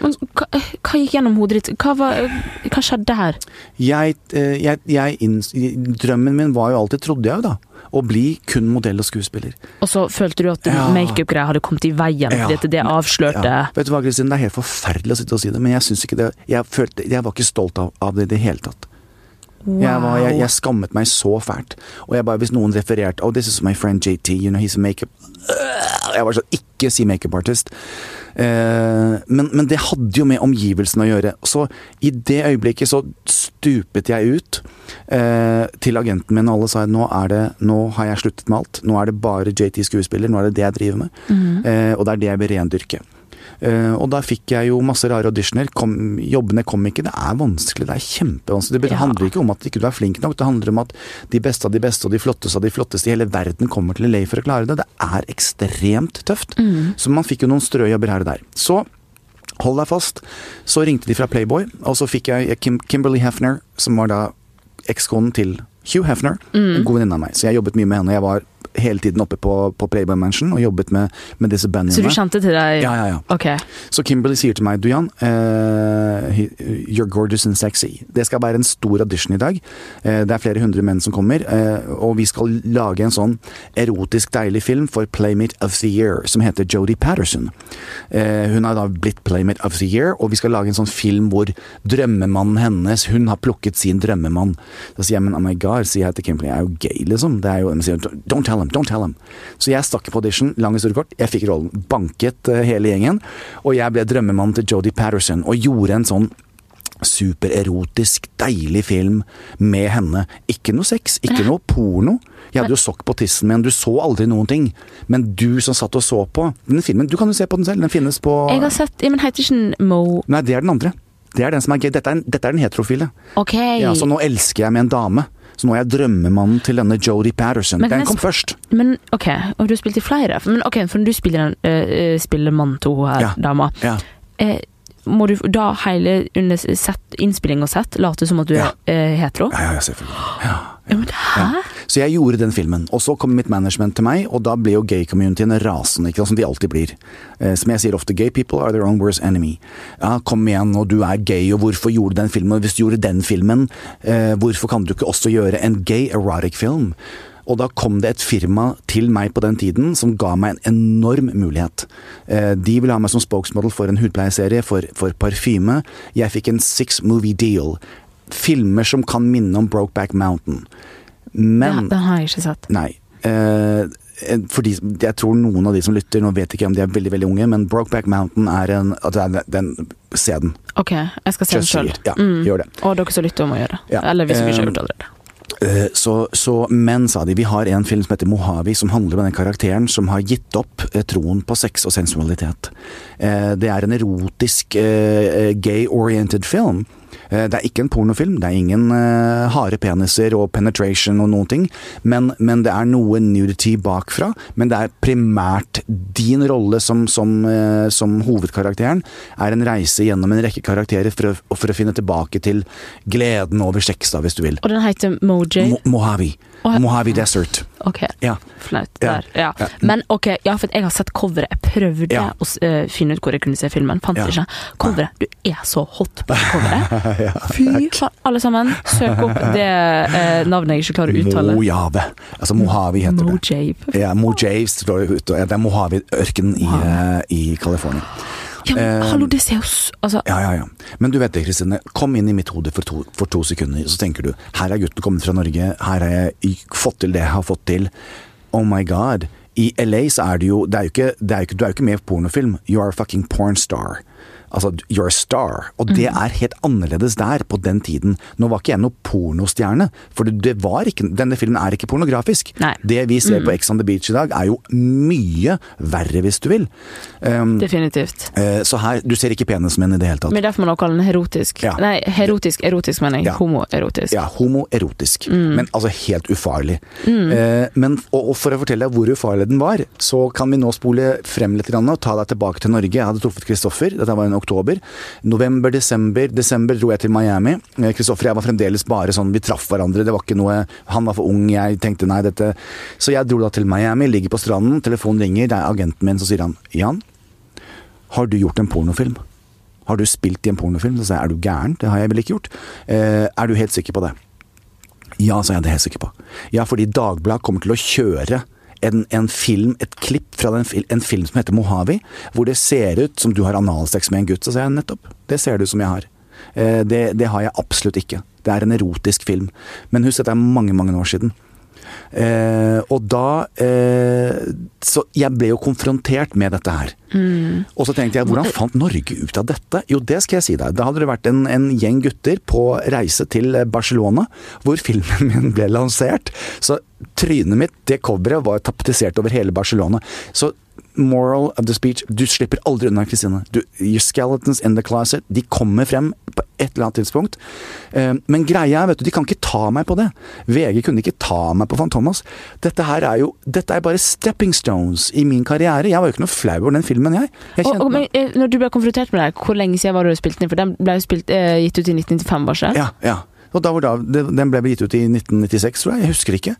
Hva, hva gikk gjennom hodet ditt? Hva, var, hva skjedde her? Jeg, eh, jeg, jeg inns- Drømmen min var jo alltid, trodde jeg jo da, å bli kun modell og skuespiller. Og så følte du at Ja. makeup-greia hadde kommet i veien Ja. fordi det avslørte Ja. Vet du hva, Kristin, det er helt forferdelig å sitte og si det, men jeg syns ikke det Jeg, følte, jeg var ikke stolt av, av det i det hele tatt. Jeg, var, jeg, jeg skammet meg så fælt. Og jeg bare, hvis noen refererte Oh, this is my friend JT, you know, he's a makeup Jeg var sånn Ikke si makeupartist. Eh, men, men det hadde jo med omgivelsene å gjøre. Så i det øyeblikket så stupet jeg ut eh, til agenten min, og alle sa nå er det Nå har jeg sluttet med alt. Nå er det bare JT skuespiller. Nå er det det jeg driver med. Eh, og det er det jeg vil rendyrke. Eh, og da fikk jeg jo masse rare auditioner. Kom, jobbene kom ikke. Det er vanskelig. Det er kjempevanskelig. Det Ja. handler ikke om at ikke du er flink nok. Det handler om at de beste av de beste og de flotteste av de flotteste i hele verden kommer til LA for å klare det. Det er ekstremt tøft. Så man fikk jo noen strøjobber her og der. Så hold deg fast. Så ringte de fra Playboy, og så fikk jeg Kim Kimberly Hefner, som var da ekskonen til Hugh Hefner. En god venninne av meg. Så jeg jobbet mye med henne. Jeg var hele tiden oppe på, på Playboy Mansion og jobbet med, med disse bandene. Så du kjente til deg Ja, ja, ja. Ok. Så Kimberly sier til meg, du Jan, uh, you're gorgeous and sexy. Det skal være en stor audition i dag. Uh, det er flere hundre menn som kommer, Uh, og vi skal lage en sånn erotisk deilig film for Playmate of the Year, som heter Jodie Patterson. Hun har da blitt Playmate of the Year, og vi skal lage en sånn film hvor drømmemannen hennes, hun har plukket sin drømmemann. Da sier jeg, men oh my god, sier jeg til Kimberly, jeg er jo gay, liksom. Det er jo, sier, don't tell him, don't tell him. Så jeg stakk på audition, lang historie kort, jeg fikk rollen. Banket eh, hele gjengen, og jeg ble drømmemannen til Jodie Patterson, og gjorde en sånn supererotisk, deilig film med henne. Ikke noe sex, ikke noe porno. Jeg hadde jo sokk på tissen min, du så aldri noen ting. Men du som satt og så på Den filmen, du kan jo se på den selv, den finnes på Jeg har sett Men heter ikke den Mo Nei, det er den andre. Det er den som er gøy. Dette er, dette er den heterofile. Okay. Ja, så nå elsker jeg med en dame. Så nå er jeg drømmemannen til denne Jodie Patterson. Men Den kom først. Men ok, og du har spilt i flere. Men ok, for du spiller, eh, spiller mann to her Ja. dama, Ja. eh, må du da hele under sett, innspilling og sett late som at du Ja. er uh, hetero? Ja, ja, selvfølgelig. Ja. Ja, men hæ? Så jeg gjorde den filmen, og så kom mitt management til meg, og da ble jo gay-communityen rasende, ikke sant, som de alltid blir. Eh, som jeg sier ofte, gay people are their own worst enemy. Ja, kom igjen, og du er gay, og hvorfor gjorde du den filmen? Og hvis du gjorde den filmen, eh, hvorfor kan du ikke også gjøre en gay erotic film? Og da kom det et firma til meg på den tiden som ga meg en enorm mulighet. Eh, De ville ha meg som spokesmodel for en hudpleieserie, for, for parfyme. Jeg fikk en six movie deal. Filmer som kan minne om Brokeback Mountain. Men Den, den har jeg ikke sett. Nei. Eh, fordi jeg tror noen av de som lytter, nå vet ikke om de er veldig veldig unge, men Brokeback Mountain er en den, den, Se den. Ok, jeg skal se Just den sjøl. Ja, mm. gjør det. Og dere som lytter, om å gjøre det. Ja, Eller hvis vi ikke har eh, gjort det allerede. Eh, Så, så, men, sa de, vi har en film som heter Mojave, som handler om den karakteren som har gitt opp eh, troen på sex og sensualitet. Det er en erotisk, gay-oriented film. Eh, Det er ikke en pornofilm, det er ingen uh, harde peniser og penetration og noen ting, men, men det er noe nudity bakfra. Men det er primært din rolle som, som, uh, som hovedkarakteren er en reise gjennom en rekke karakterer for å, for å finne tilbake til gleden over sex, da, hvis du vil. Og den heter Mojay. Mo Mojave. Mojave Desert. Ok, Ja. flaut Ja. der. Ja. Ja. Men ok, ja, for jeg har sett coveret. Jeg prøvde å eh, finne ut hvor jeg kunne se filmen. Fant ikke. Coveret. Du er så hot på coveret. [LAUGHS] Fy faen, alle sammen. Søk opp det uh, navnet jeg ikke klarer å uttale. Mojave. Altså Mojave heter det. Mojave. Ja, Mojave står det ute. Det er Mojave-ørkenen i, i California. Ja, men Eh, hallo, det ser jo Altså, Ja, ja, ja. Men du vet det, Kristine. Kom inn i mitt hode for to, for to sekunder, så tenker du her er gutten kommet fra Norge, her har jeg fått til det jeg har fått til. Oh my god. I LA så er det jo, det er jo ikke, det er jo ikke Du er jo ikke med på pornofilm. You are a fucking porn star. Altså, you're a star. Og det Mhm. er helt annerledes der, på den tiden. Nå var ikke jeg noe pornostjerne, for det, var ikke Denne filmen er ikke pornografisk. Nei. Mhm. Det vi ser på Ex on the Beach i dag, er jo mye verre, hvis du vil. Um, definitivt. Uh, så her Du ser ikke penisen min i det hele tatt. Men derfor må også kalle den erotisk. Ja. Nei, erotisk, erotisk mener jeg. Ja. Homoerotisk. Ja, homoerotisk. Mm. Men altså helt ufarlig. Eh, men, og, og for å fortelle deg hvor ufarlig den var, så kan vi nå spole frem litt og ta deg tilbake til Norge. Jeg hadde truffet Kristoffer, dette var i oktober. November, desember. Desember dro jeg til Miami. Eh, Kristoffer og jeg var fremdeles bare sånn, vi traff hverandre. Det var ikke noe Han var for ung, jeg tenkte nei, dette Så jeg dro da til Miami, ligger på stranden, telefonen ringer, det er agenten min, så sier han Jan, har du gjort en pornofilm? Har du spilt i en pornofilm? Så sa jeg, er du gæren? Det har jeg vel ikke gjort. Eh, er du helt sikker på det? Ja, sa jeg, det er jeg helt sikker på. Ja, fordi Dagbladet kommer til å kjøre en, en film, et klipp fra den, en film som heter Mojave, hvor det ser ut som du har analsex med en gutt. Så sa jeg nettopp, det ser det ut som jeg har. Eh, det, det har jeg absolutt ikke. Det er en erotisk film. Men husk, dette er mange, mange år siden. Eh, og da eh, Så jeg ble jo konfrontert med dette her. Og så tenkte jeg, hvordan fant Norge ut av dette? Jo, det skal jeg si deg. Da hadde det vært en, en gjeng gutter på reise til Barcelona, hvor filmen [LAUGHS] min ble lansert. Så trynet mitt, det coveret, var tapetsert over hele Barcelona. Så moral of the speech, du slipper aldri unna, Kristine. Your skeletons in the closet, de kommer frem på et eller annet tidspunkt. Eh, Men greia er, vet du, de kan ikke ta meg på det. VG kunne ikke ta meg på Fantomas. Dette her er jo Dette er bare stepping stones i min karriere. Jeg var jo ikke noe flau over den filmen, jeg. jeg Og, og, men, eh, når du ble konfrontert med det, hvor lenge siden var det du spilte den? For den ble jo spilt, uh, gitt ut i 1995, var ikke det? Ja, ja. Og da var da, Den ble gitt ut i 1996, tror jeg. Jeg husker ikke.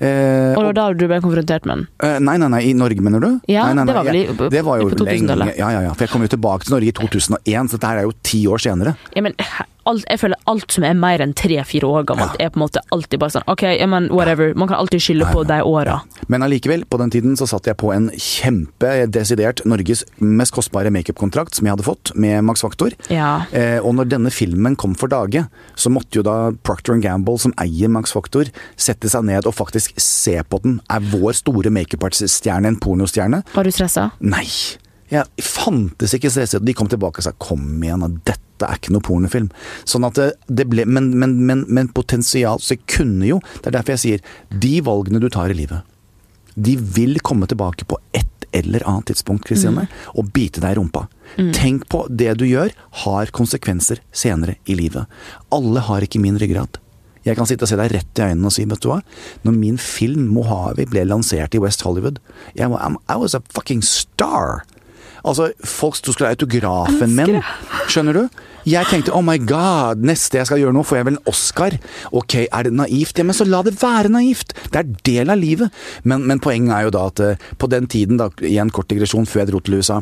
Eh, Og det var da du ble konfrontert med den? Eh, nei, nei, nei, i Norge, mener du? Ja, nei, nei, nei, det var vel i- jeg- det var jo på 2000-tallet. lenge Ja, ja, ja. For jeg kom jo tilbake til Norge i 2001, så dette her er jo ti år senere. Ja, men, alt, jeg føler alt som er mer enn tre-fire år gammelt, Ja. er på en måte alltid bare sånn OK, men whatever. Man kan alltid skylde på de åra. Men allikevel, på den tiden så satt jeg på en kjempedesidert Norges mest kostbare makeupkontrakt som jeg hadde fått med Max Factor. Ja. Eh, og når denne filmen kom for dage, så måtte jo da Procter Gamble, som eier Max Factor, sette seg ned og faktisk se på den. Er vår store makeupartistjerne en pornostjerne? Var du stressa? Nei. Jeg fantes ikke stresset. De kom tilbake og sa 'kom igjen, da, dette er ikke noe pornofilm'. Sånn at det, det ble Men, men, men, men potensial Så jeg kunne jo Det er derfor jeg sier de valgene du tar i livet, de vil komme tilbake på et eller annet tidspunkt, Kristine, og bite deg i rumpa. Tenk på det du gjør, har konsekvenser senere i livet. Alle har ikke min ryggrad. Jeg kan sitte og se deg rett i øynene og si, vet du hva, når min film Mojave ble lansert i West Hollywood, jeg var, I'm- I was a fucking star! Altså, folk sto skulle ha autografen min. Skjønner du? Jeg tenkte oh my god, neste jeg skal gjøre nå, får jeg vel en Oscar. Ok, er det naivt? Ja, men så la det være naivt! Det er del av livet. Men, men poenget er jo da at eh, på den tiden, da, igjen kort digresjon før jeg dro til USA,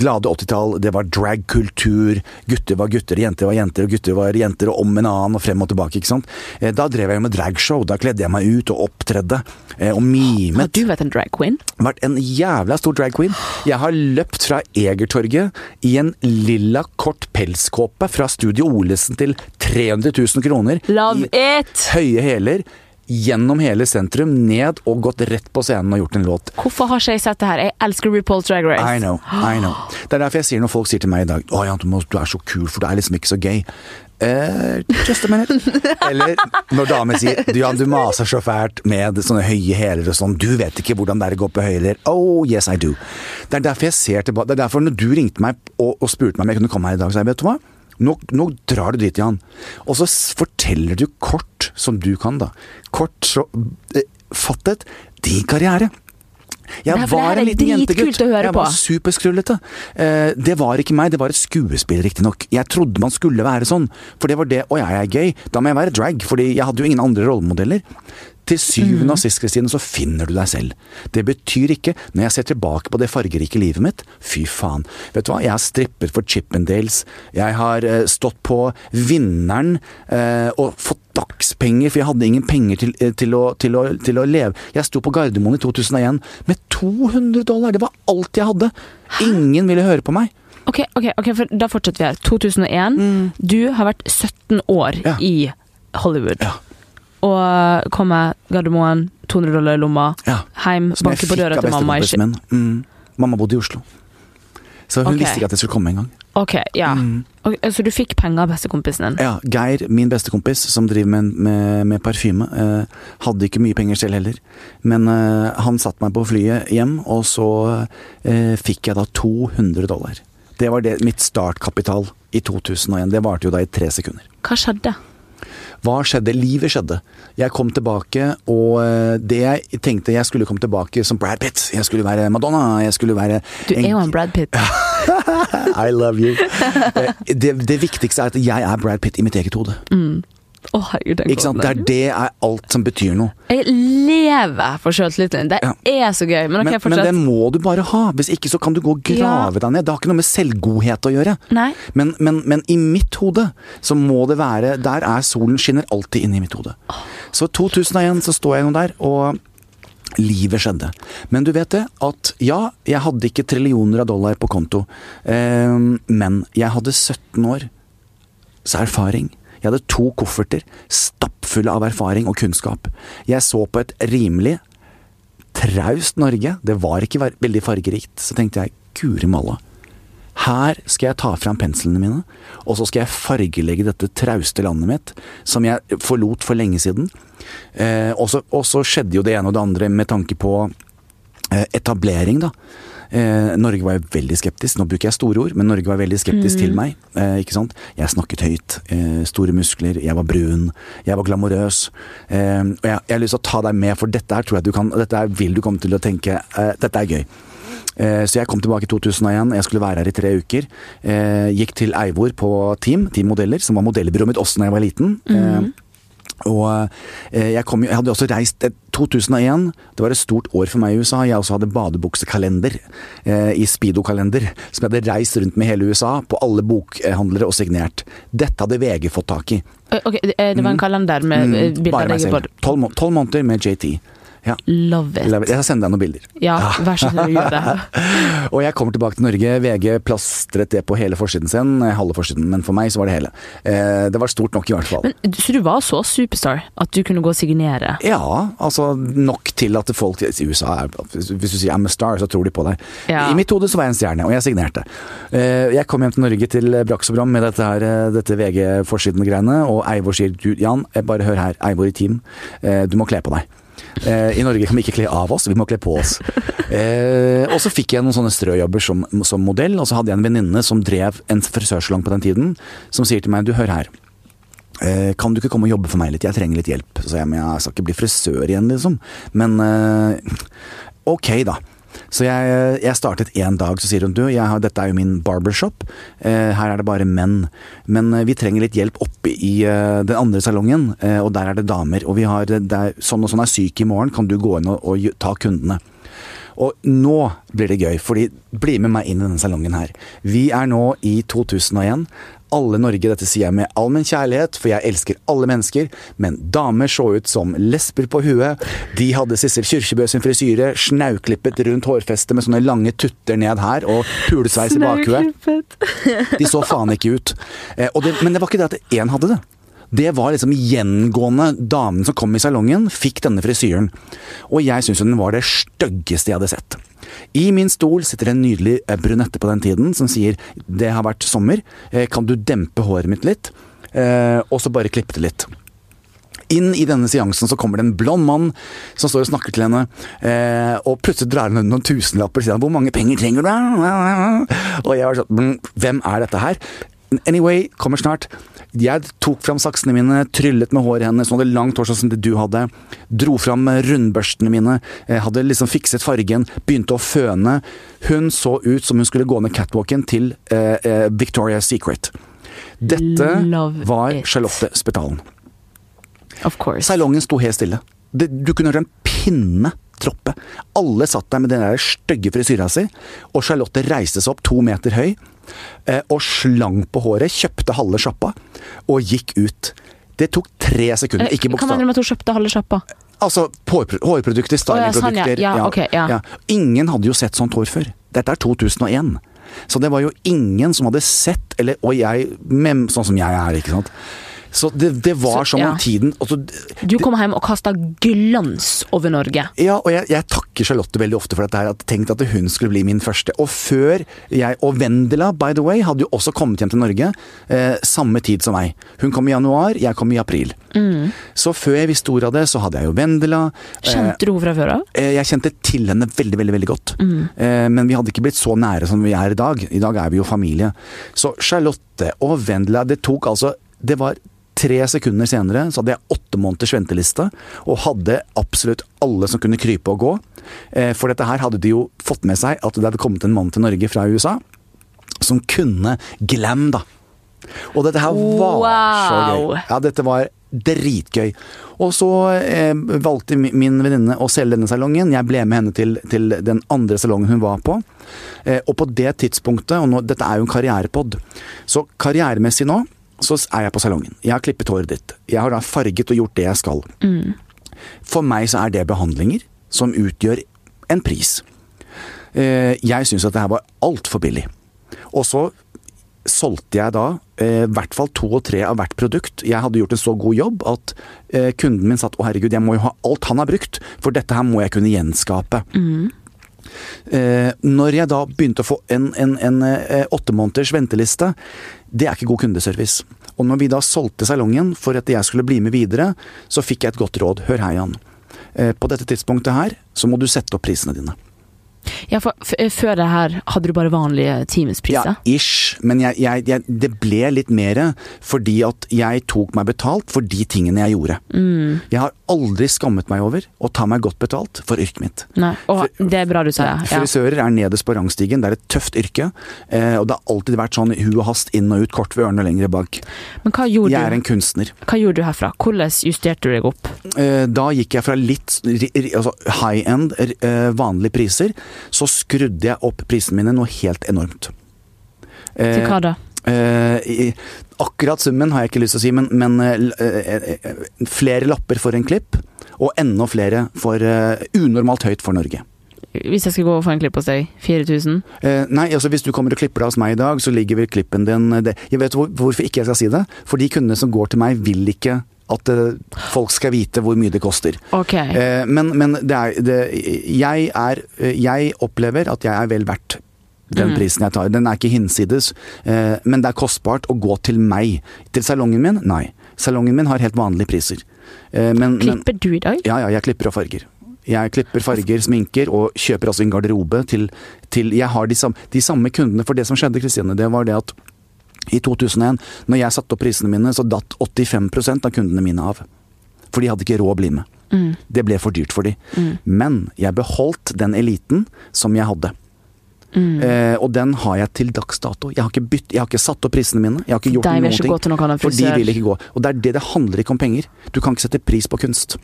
glade 80-tall, det var dragkultur, gutter var gutter, jenter var jenter, og gutter var jenter, og om en annen, og frem og tilbake, ikke sant. Eh, Da drev jeg jo med dragshow, da kledde jeg meg ut og opptredde, eh, og Har du vært en drag queen? vært en jævla stor drag queen. Jeg har løpt fra Egertorget i en lilla, kort pelskåpe fra Studio Olesen til 300 000 kroner. Love I it! høye hæler. Gjennom hele sentrum, ned og gått rett på scenen og gjort en låt. Hvorfor har ikke jeg sett det her? Jeg elsker RuPaul's Drag Race. I know, I know. Det er derfor jeg sier når folk sier til meg i dag Å Jan du er så kul, for du er liksom ikke så gay. Eh, just a minute. [LAUGHS] Eller når damer sier du, Jan, du maser så fælt med sånne høye hæler og sånn. Du vet ikke hvordan det er å gå på høye hæler. Oh, yes I do. Det er derfor jeg ser tilbake. Det er derfor når du ringte meg og, og spurte meg om jeg kunne komme her i dag, så jeg vet du hva? Nå, nå drar du dit, Jan. Og så forteller du kort, som du kan, da. Kort så eh, fattet din karriere. Jeg Nei, var en liten jentegutt. Jeg var superskrullete. Eh, det var ikke meg, det var et skuespill, riktignok. Jeg trodde man skulle være sånn, for det var det. Å, jeg er gøy. Da må jeg være drag, fordi jeg hadde jo ingen andre rollemodeller. Til syvende og sist, Kristine, så finner du deg selv. Det betyr ikke, når jeg ser tilbake på det fargerike livet mitt, fy faen. Vet du hva, jeg har strippet for Chippendales. Jeg har eh, stått på Vinneren eh, og fått dagspenger, for jeg hadde ingen penger til, eh, til, å, til, å, til å leve. Jeg sto på Gardermoen i 2001 med 200 dollar. Det var alt jeg hadde. Ingen ville høre på meg. Ok, ok, ok, for da fortsetter vi her. 2001. Du har vært 17 år Mm. Ja. i Hollywood. Ja. Og kommer Gardermoen, 200 dollar i lomma, Ja. heim, banker på døra til mamma. Mm. Mamma bodde i Oslo. Så hun okay. visste ikke at jeg skulle komme engang. Ok, ja. Mm. Okay, så du fikk penger av bestekompisen din? Ja, Geir, min bestekompis, som driver med, med, med parfyme, eh, hadde ikke mye penger selv heller. Men eh, han satte meg på flyet hjem, og så eh, fikk jeg da 200 dollar. Det var det, mitt startkapital i 2001. Det varte jo da i tre sekunder. Hva skjedde? Hva skjedde? Livet skjedde. Jeg kom tilbake, og eh, det jeg tenkte jeg skulle komme tilbake som Brad Pitt. Jeg skulle være Madonna. Jeg skulle være Du er jo en Brad Pitt. [LAUGHS] [LAUGHS] I love you. Eh, Det, det viktigste er at jeg er Brad Pitt i mitt eget hode. Å, herregud, den Ikke sant? Det er det er alt som betyr noe. Jeg lever for sjøltilliten. Det Ja. er så gøy. Men okay, Men, men det må du bare ha. Hvis ikke så kan du gå og grave Ja. deg ned. Det har ikke noe med selvgodhet å gjøre. Men, men, men i mitt hode så må det være Der er solen skinner alltid inn i mitt hode. Så 2001 så står jeg nå der, og livet skjedde. Men du vet det, at ja, jeg hadde ikke trillioner av dollar på konto, eh, men jeg hadde 17 år så erfaring. Jeg hadde to kofferter stappfulle av erfaring og kunnskap. Jeg så på et rimelig traust Norge. Det var ikke veldig fargerikt. Så tenkte jeg guri malla. Her skal jeg ta fram penslene mine, og så skal jeg fargelegge dette trauste landet mitt, som jeg forlot for lenge siden. Eh, og, så, skjedde jo det ene og det andre med tanke på eh, etablering, da. Eh, Norge var jo veldig skeptisk. Nå bruker jeg store ord, men Norge var veldig skeptisk til meg. Eh, ikke sant? Jeg snakket høyt, eh, store muskler, jeg var brun, jeg var glamorøs. Eh, og jeg, jeg har lyst til å ta deg med, for dette her tror jeg du kan Dette her vil du komme til å tenke eh, Dette er gøy. Eh, Så jeg kom tilbake i 2001, jeg skulle være her i tre uker. Eh, Gikk til Eivor på Team, Team Modeller, som var modellbyrået mitt også da jeg var liten. Mm. Og jeg, kom, jeg hadde også reist eh, 2001, det var et stort år for meg i USA. Jeg også hadde badebuksekalender eh, i Speedo-kalender, som jeg hadde reist rundt med hele USA, på alle bokhandlere og signert. Dette hadde VG fått tak i. Ok, det var en kalender med Mm, bilder av deg i tolv måneder med JT. Ja. Love it. Jeg skal sende deg noen bilder. Ja, vær så snill, gjør det. [LAUGHS] Og jeg kommer tilbake til Norge. VG plastret det på hele forsiden sin. eh, Halve forsiden, men for meg så var det hele. Eh, det var stort nok i hvert fall. Men, så du var så superstar at du kunne gå og signere? ja, altså nok til at folk i USA er, Hvis du sier 'I'm a star', så tror de på deg. Ja. I mitt hode så var jeg en stjerne, og jeg signerte. Eh, Jeg kom hjem til Norge til Brax og Bram med dette, her, eh, dette VG-forsiden-greiene, og Eivor sier 'Jan, eh, bare hør her, Eivor i team, eh, du må kle på deg'. Eh, I Norge kan vi ikke kle av oss, vi må kle på oss. Eh, og så fikk jeg noen sånne strøjobber som, som modell, og så hadde jeg en venninne som drev en frisørsalong på den tiden, som sier til meg 'du, hør her'. Eh, kan du ikke komme og jobbe for meg litt, jeg trenger litt hjelp. Så jeg men jeg skal ikke bli frisør igjen, liksom. Men eh, ok, da. Så jeg, jeg startet en dag, så sier hun du, har, dette er jo min barbershop. Eh, her er det bare menn. Men eh, vi trenger litt hjelp oppe i eh, den andre salongen, eh, og der er det damer. Og vi har, det er, sånn og sånn er syk i morgen, kan du gå inn og, og ta kundene? Og nå blir det gøy, fordi bli med meg inn i denne salongen her. Vi er nå i 2001. Alle Norge, dette sier jeg med all min kjærlighet, for jeg elsker alle mennesker, men damer så ut som lesber på huet. De hadde Sissel Kyrkjebø sin frisyre, snauklippet rundt hårfestet med sånne lange tutter ned her, og pulesveis i bakhuet. De så faen ikke ut. Eh, det, men det var ikke det at én hadde det. Det var liksom gjengående. Damen som kom i salongen, fikk denne frisyren. Og jeg syns den var det styggeste jeg hadde sett. I min stol sitter en nydelig eh, brunette på den tiden som sier det har vært sommer, eh, kan du dempe håret mitt litt? Eh, og så bare klippe det litt. Inn i denne seansen så kommer det en blond mann som står og snakker til henne, og plutselig drar ut noen tusenlapper og sier 'Hvor mange penger trenger du?' Og jeg var sånn «Mm, Hvem er dette her? Anyway, kommer snart. Jeg tok fram saksene mine, tryllet med håret hennes, hun hadde langt hår sånn som det du hadde. Dro fram rundbørstene mine, eh, hadde liksom fikset fargen, begynte å føne. Hun så ut som hun skulle gå ned catwalken til eh, eh, Victoria's Secret. Dette Love var it. Charlotte Spetalen. Of course. Salongen sto helt stille. Det, du kunne høre en pinne troppe. Alle satt der med den der stygge frisyra si, og Charlotte reiste seg opp to meter høy eh, og slang på håret, kjøpte halve sjappa og gikk ut. Det tok tre sekunder, ikke Hva Kan man med at hun kjøpte halve sjappa? Altså hårprodukter, stylingprodukter. Oh, ja, sånn, ja. stylingprodukter. Ja. Ingen hadde jo sett sånt hår før. Dette er 2001. Så det var jo ingen som hadde sett, eller Og jeg, sånn som jeg er, ikke sant. Så det, det var Så, som ja. om tiden altså, Du kom hjem og kasta glans over Norge. Ja, og jeg, jeg takker Charlotte veldig ofte for dette her. At jeg tenkte at hun skulle bli min første. Og før jeg Og Vendela, by the way, hadde jo også kommet hjem til Norge eh, samme tid som meg. Hun kom i januar, jeg kom i april. Så før jeg visste ordet av det, så hadde jeg jo Vendela. Eh, Kjente du henne fra før av? eh, jeg kjente til henne veldig, veldig veldig godt. Eh, men vi hadde ikke blitt så nære som vi er i dag. I dag er vi jo familie. Så Charlotte og Vendela, det tok altså Det var tre sekunder senere så hadde jeg åtte måneders venteliste, og hadde absolutt alle som kunne krype og gå. Eh, for dette her hadde de jo fått med seg at det hadde kommet en mann til Norge fra USA som kunne glam, da. Og dette her var så gøy. Ja, dette var dritgøy. Og så eh, valgte min venninne å selge denne salongen. Jeg ble med henne til, til den andre salongen hun var på. Eh, og på det tidspunktet, og nå, dette er jo en karrierepod, så karrieremessig nå så er jeg på salongen. Jeg har klippet håret ditt. Jeg har da farget og gjort det jeg skal. For meg så er det behandlinger som utgjør en pris. Eh, jeg syns at det her var altfor billig. Og så solgte jeg da eh, i hvert fall to og tre av hvert produkt. Jeg hadde gjort en så god jobb at eh, kunden min satt å herregud, jeg må jo ha alt han har brukt, for dette her må jeg kunne gjenskape. Eh, når jeg da begynte å få en, en, en eh, åtte måneders venteliste, det er ikke god kundeservice. Og når vi da solgte salongen for at jeg skulle bli med videre, så fikk jeg et godt råd. Hør her, Jan. Eh, på dette tidspunktet her, så må du sette opp prisene dine. Ja, for, Før det her hadde du bare vanlige timespriser? Ja, ish. Men jeg, jeg, jeg, det ble litt mer fordi at jeg tok meg betalt for de tingene jeg gjorde. Mm. Jeg har aldri skammet meg over å ta meg godt betalt for yrket mitt. Nei. Og det er bra du sier. Ja. Frisører er nederst på rangstigen. Det er et tøft yrke. Eh, og det har alltid vært sånn hu og hast inn og ut, kort ved ørene og lengre bak. Men hva gjorde, Jeg er du? en kunstner. hva gjorde du herfra? Hvordan justerte du deg opp? Eh, da gikk jeg fra litt altså high end, eh, vanlige priser, så skrudde jeg opp prisene mine noe helt enormt. Til Eh, hva da? Akkurat summen har jeg ikke lyst til å si, men, men eh, eh, eh, flere lapper for en klipp, og enda flere for unormalt høyt for Norge. Hvis jeg skal gå og få en klipp hos deg, 4000? Eh, nei, altså hvis du kommer og klipper deg hos meg i dag, så ligger vel klippen din det. Jeg vet hvor, hvorfor ikke jeg skal si det. For de kundene som går til meg, vil ikke at eh, folk skal vite hvor mye det koster. Ok. Eh, men men det er, det, jeg, er, jeg opplever at jeg er vel verdt den Mm. prisen jeg tar. Den er ikke hinsides, eh, men det er kostbart å gå til meg. Til salongen min? Nei. Salongen min har helt vanlige priser. Eh, men, Klipper du i dag? ja, ja, jeg klipper og farger. Jeg klipper, farger, sminker og kjøper altså en garderobe til, til Jeg har de samme, de samme kundene. For det som skjedde, Kristine, det var det at i 2001, når jeg satte opp prisene mine, så datt 85% av kundene mine av. For de hadde ikke råd å bli med. Mm. Det ble for dyrt for de. Men jeg beholdt den eliten som jeg hadde. Mm. Eh, og den har jeg til dags dato. Jeg har ikke, bytt, jeg har ikke satt opp prisene mine. Jeg har ikke gjort noen ting. For de vil ikke gå. Og det er det det handler ikke om penger. Du kan ikke sette pris på kunst.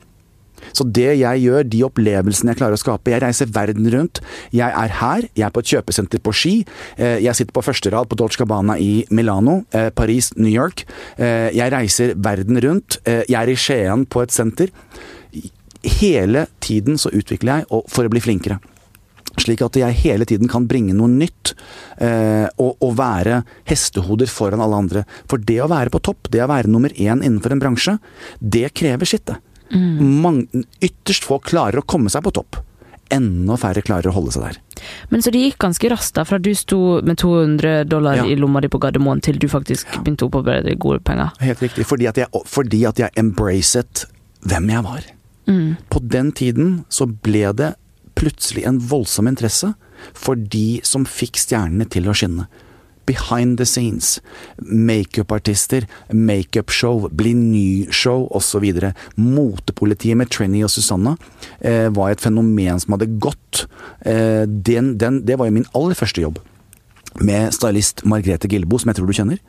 Så det jeg gjør, de opplevelsene jeg klarer å skape Jeg reiser verden rundt. Jeg er her, jeg er på et kjøpesenter på Ski. eh, Jeg sitter på første rad på Dolce Gabbana i Milano, eh, Paris, New York. Eh, Jeg reiser verden rundt. Jeg er i Skien på et senter. Hele tiden så utvikler jeg og- for å bli flinkere. Slik at jeg hele tiden kan bringe noe nytt, eh, og, og være hestehoder foran alle andre. For det å være på topp, det å være nummer én innenfor en bransje, det krever sitt. det. Mang- ytterst få klarer å komme seg på topp. Enda færre klarer å holde seg der. Men så det gikk ganske raskt, da, fra du sto med 200 dollar Ja. i lomma di på Gardermoen, til du faktisk begynte å opparbeide deg gode penger. Helt riktig. Fordi at jeg, fordi at jeg embracet hvem jeg var. Mm. På den tiden så ble det plutselig en voldsom interesse for de som fikk stjernene til å skinne. behind the scenes. Makeupartister, makeupshow, Bli ny-show osv. Motepolitiet med Trenny og Susanna eh, var et fenomen som hadde gått. Eh, den, den, det var jo min aller første jobb. Med stylist Margrethe Gilbo, som jeg tror du kjenner.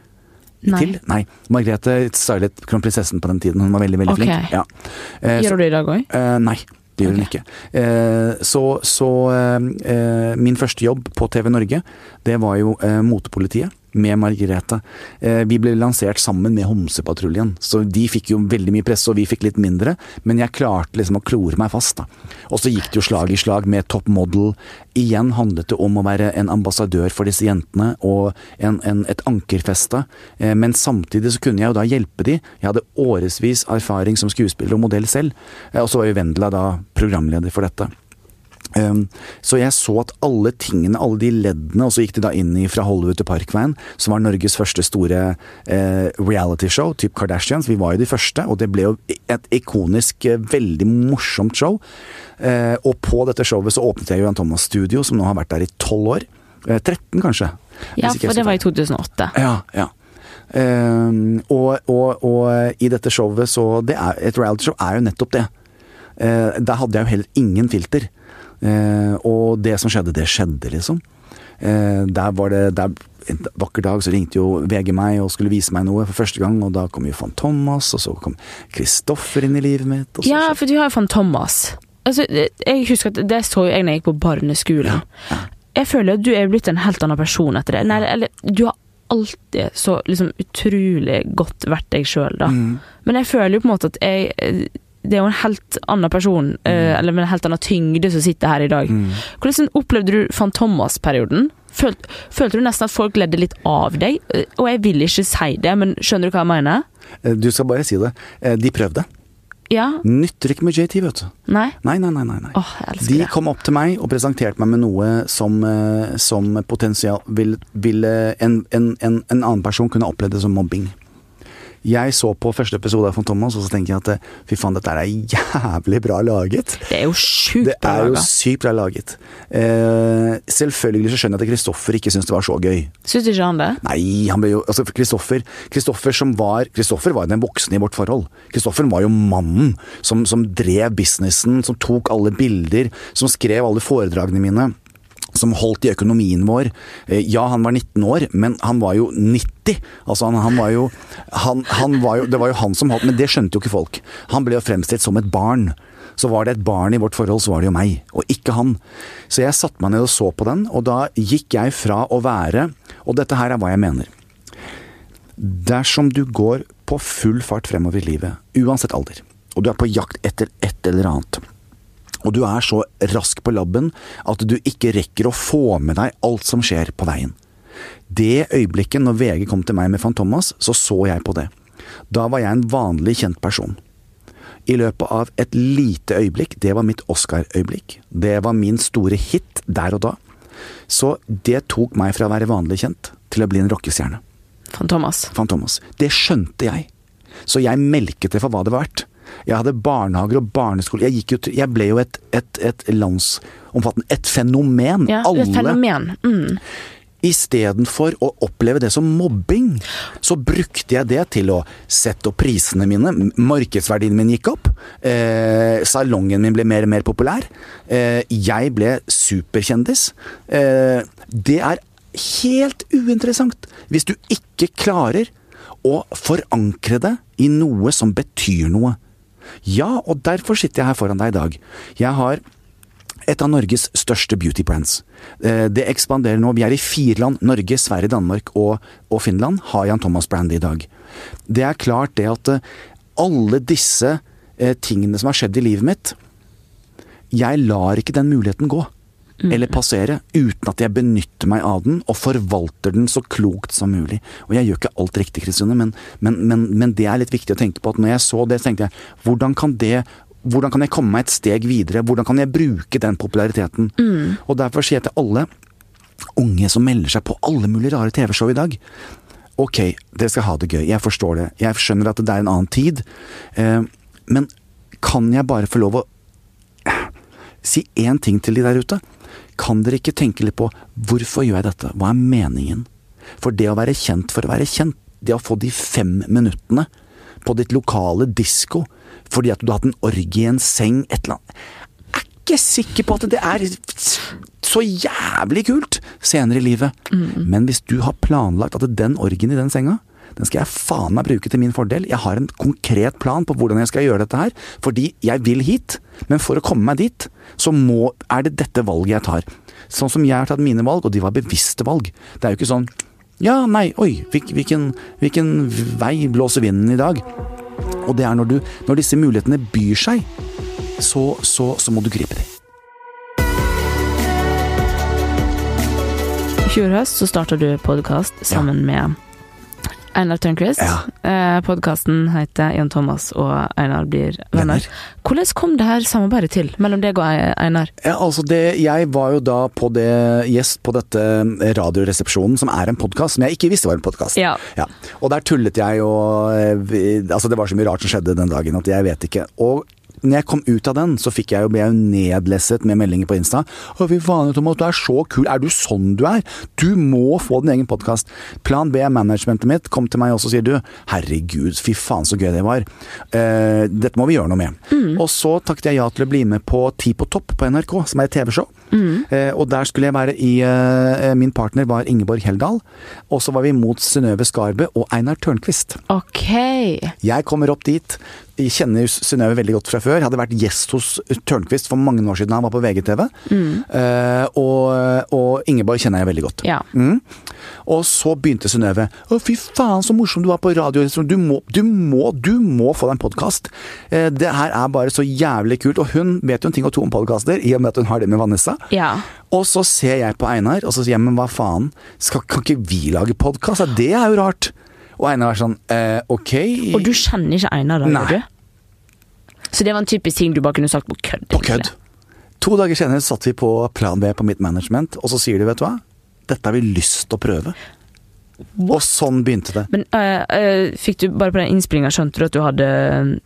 Nei. Til? Nei. Margrethe stylet kronprinsessen på den tiden. Hun var veldig, veldig okay. flink. Ja. Eh, Gjør du det i dag òg? Eh, nei, det gjør hun ikke. Eh, så så eh, eh, min første jobb på TV Norge, det var jo eh, Motepolitiet. Med Margrethe. Eh, vi ble lansert sammen med Homsepatruljen, så de fikk jo veldig mye presse, og vi fikk litt mindre. Men jeg klarte liksom å klore meg fast, da. Og så gikk det jo slag i slag med Top Model. Igjen handlet det om å være en ambassadør for disse jentene, og en, en, et ankerfeste. Eh, men samtidig så kunne jeg jo da hjelpe de. Jeg hadde årevis erfaring som skuespiller og modell selv. Eh, og så var jo Vendela da programleder for dette. Um, så jeg så at alle tingene, alle de leddene, og så gikk de da inn i Fra Hollywood til Parkveien, som var Norges første store eh, realityshow, typ Kardashians. Vi var jo de første, og det ble jo et ikonisk, eh, veldig morsomt show. Eh, og på dette showet så åpnet jeg Johan Thomas Studio, som nå har vært der i tolv år. Eh, 13 kanskje. Ja, for det var i 2008. ja, ja. Ehm, og, og, og i dette showet så det er, Et realityshow er jo nettopp det. Eh, der hadde jeg jo heller ingen filter. Eh, og det som skjedde, det skjedde, liksom. Eh, der var det der, En vakker dag så ringte jo VG meg og skulle vise meg noe for første gang, og da kom jo van Thomas, og så kom Kristoffer inn i livet mitt. Ja, for du har jo van Thomas. Altså, jeg husker at det så jeg når jeg gikk på barneskolen. ja. Jeg føler at du er blitt en helt annen person etter det. Nei, eller, du har alltid så liksom utrolig godt vært deg sjøl, da. Mm. Men jeg føler jo på en måte at jeg Det er jo en helt annen person, mm. eller med en helt annen tyngde, som sitter her i dag. Mm. Hvordan opplevde du van Thomas-perioden? Følte, følte du nesten at folk ledde litt av deg? Eh, Og jeg vil ikke si det, men skjønner du hva jeg mener? Eh, Du skal bare si det. Eh, De prøvde. Ja? Nytter ikke med JT, vet du. Nei? Nei, nei, nei. nei. Åh, De det. kom opp til meg og presenterte meg med noe som, eh, som potensial ville vil, en, en, en, en annen person kunne opplevd det som mobbing. Jeg så på første episode av Von Thomas, og så tenker jeg at eh, fy faen, dette er jævlig bra laget. Det er jo sjukt Det bra er jo sykt bra laget. Uh, selvfølgelig så skjønner jeg at Kristoffer ikke syntes det var så gøy. Syns ikke han det? Nei, han ble jo Altså, Kristoffer Kristoffer som var Kristoffer var den voksne i vårt forhold. Kristoffer var jo mannen som, som drev businessen, som tok alle bilder, som skrev alle foredragene mine. Som holdt i økonomien vår. Eh, Ja, han var 19 år, men han var jo 90. Altså, han, han var jo han, han var jo Det var jo han som holdt Men det skjønte jo ikke folk. Han ble jo fremstilt som et barn. Så var det et barn i vårt forhold, så var det jo meg, og ikke han. Så jeg satte meg ned og så på den, og da gikk jeg fra å være Og dette her er hva jeg mener. Dersom du går på full fart fremover i livet, uansett alder, og du er på jakt etter et eller annet, og du er så rask på labben at du ikke rekker å få med deg alt som skjer på veien. Det øyeblikket når VG kom til meg med Van Thomas, så så jeg på det. Da var jeg en vanlig kjent person. I løpet av et lite øyeblikk, det var mitt Oscar-øyeblikk, det var min store hit der og da, så det tok meg fra å være vanlig kjent til å bli en rockestjerne. Van Thomas. Det skjønte jeg. Så jeg melket det for hva det var verdt. Jeg hadde barnehager og barneskole. Jeg, jo jeg ble jo et, et, et landsomfattende Et fenomen. Ja, Alle. et fenomen. Mm. Istedenfor å oppleve det som mobbing, så brukte jeg det til å sette opp prisene mine. Markedsverdien min gikk opp. Eh, salongen min ble mer og mer populær. Eh, jeg ble superkjendis. Eh, det er helt uinteressant hvis du ikke klarer å forankre det i noe som betyr noe. Ja, og derfor sitter jeg her foran deg i dag. Jeg har et av Norges største beauty brands. Eh, Det ekspanderer nå. Vi er i fire land. Norge, Sverige, Danmark og, og Finland har Jan Thomas-brand i dag. Det er klart det at eh, alle disse eh, tingene som har skjedd i livet mitt Jeg lar ikke den muligheten gå. Eller passere, uten at jeg benytter meg av den og forvalter den så klokt som mulig. Og jeg gjør ikke alt riktig, Kristine, men, men, men, men det er litt viktig å tenke på at når jeg så det, så tenkte jeg hvordan kan det hvordan kan jeg komme meg et steg videre? Hvordan kan jeg bruke den populariteten? Og derfor sier jeg til alle unge som melder seg på alle mulige rare TV-show i dag Ok, dere skal ha det gøy, jeg forstår det. Jeg skjønner at det er en annen tid. Eh, men kan jeg bare få lov å si én ting til de der ute? Kan dere ikke tenke litt på hvorfor gjør jeg dette? Hva er meningen? For det å være kjent for å være kjent, det å få de fem minuttene på ditt lokale disko fordi at du har hatt en orgie i en seng, et eller annet Jeg er ikke sikker på at det er så jævlig kult senere i livet. Men hvis du har planlagt at den orgien i den senga den skal jeg faen meg bruke til min fordel. Jeg har en konkret plan på hvordan jeg skal gjøre dette her. Fordi jeg vil hit, men for å komme meg dit, så må, er det dette valget jeg tar. Sånn som jeg har tatt mine valg, og de var bevisste valg. Det er jo ikke sånn ja, nei, oi, hvilken, hvilken vei blåser vinden i dag? Og det er når, du, når disse mulighetene byr seg, så, så, så må du gripe dem. I fjor høst så starta du podkast sammen med Einar Tørnquist. Ja. Eh, Podkasten heter Jan Thomas og Einar blir venner. Venner. Hvordan kom det her samarbeidet til mellom deg og Einar? Ja, altså det, jeg var jo da på det gjest på dette Radioresepsjonen, som er en podkast som jeg ikke visste var en podkast. Ja. Og der tullet jeg og eh, Altså, det var så mye rart som skjedde den dagen at jeg vet ikke. Og når jeg kom ut av den, så fikk jeg jo, ble jeg jo nedlesset med meldinger på Insta. 'Å, fy faen, Thomas, du er så kul. Er du sånn du er? Du må få din egen podkast.' Plan B, managementet mitt, kom til meg også og sier du, 'herregud, fy faen så gøy det var'. Eh, dette må vi gjøre noe med. Og så takket jeg ja til å bli med på Ti på topp på NRK, som er et TV-show. Eh, og der skulle jeg være i eh, Min partner var Ingeborg Heldal. Og så var vi mot Synnøve Skarbø og Einar Tørnquist. Okay. Jeg kommer opp dit. Kjenner Synnøve veldig godt fra før. Hadde vært gjest hos Tørnquist for mange år siden han var på VGTV. Eh, og, og Ingeborg kjenner jeg veldig godt. Ja. Mm. Og så begynte Synnøve. Å, fy faen, så morsom du var på radio. Du må, du må, du må få deg en podkast. Uh, det her er bare så jævlig kult. Og hun vet jo en ting og to om podkaster, i og med at hun har det med Vanessa. Ja. Og så ser jeg på Einar, og så sier jeg men hva faen, skal, kan ikke vi lage podkast? Det er jo rart. Og Einar var sånn eh, ok. Og du kjenner ikke Einar, da? Nei. gjør du? Så det var en typisk ting du bare kunne sagt på kødd? På kødd. To dager senere satt vi på plan B på mitt management, og så sier de vet du hva, dette har vi lyst til å prøve. Og sånn begynte det. Men uh, uh, fikk du bare på den innspillinga, skjønte du at du hadde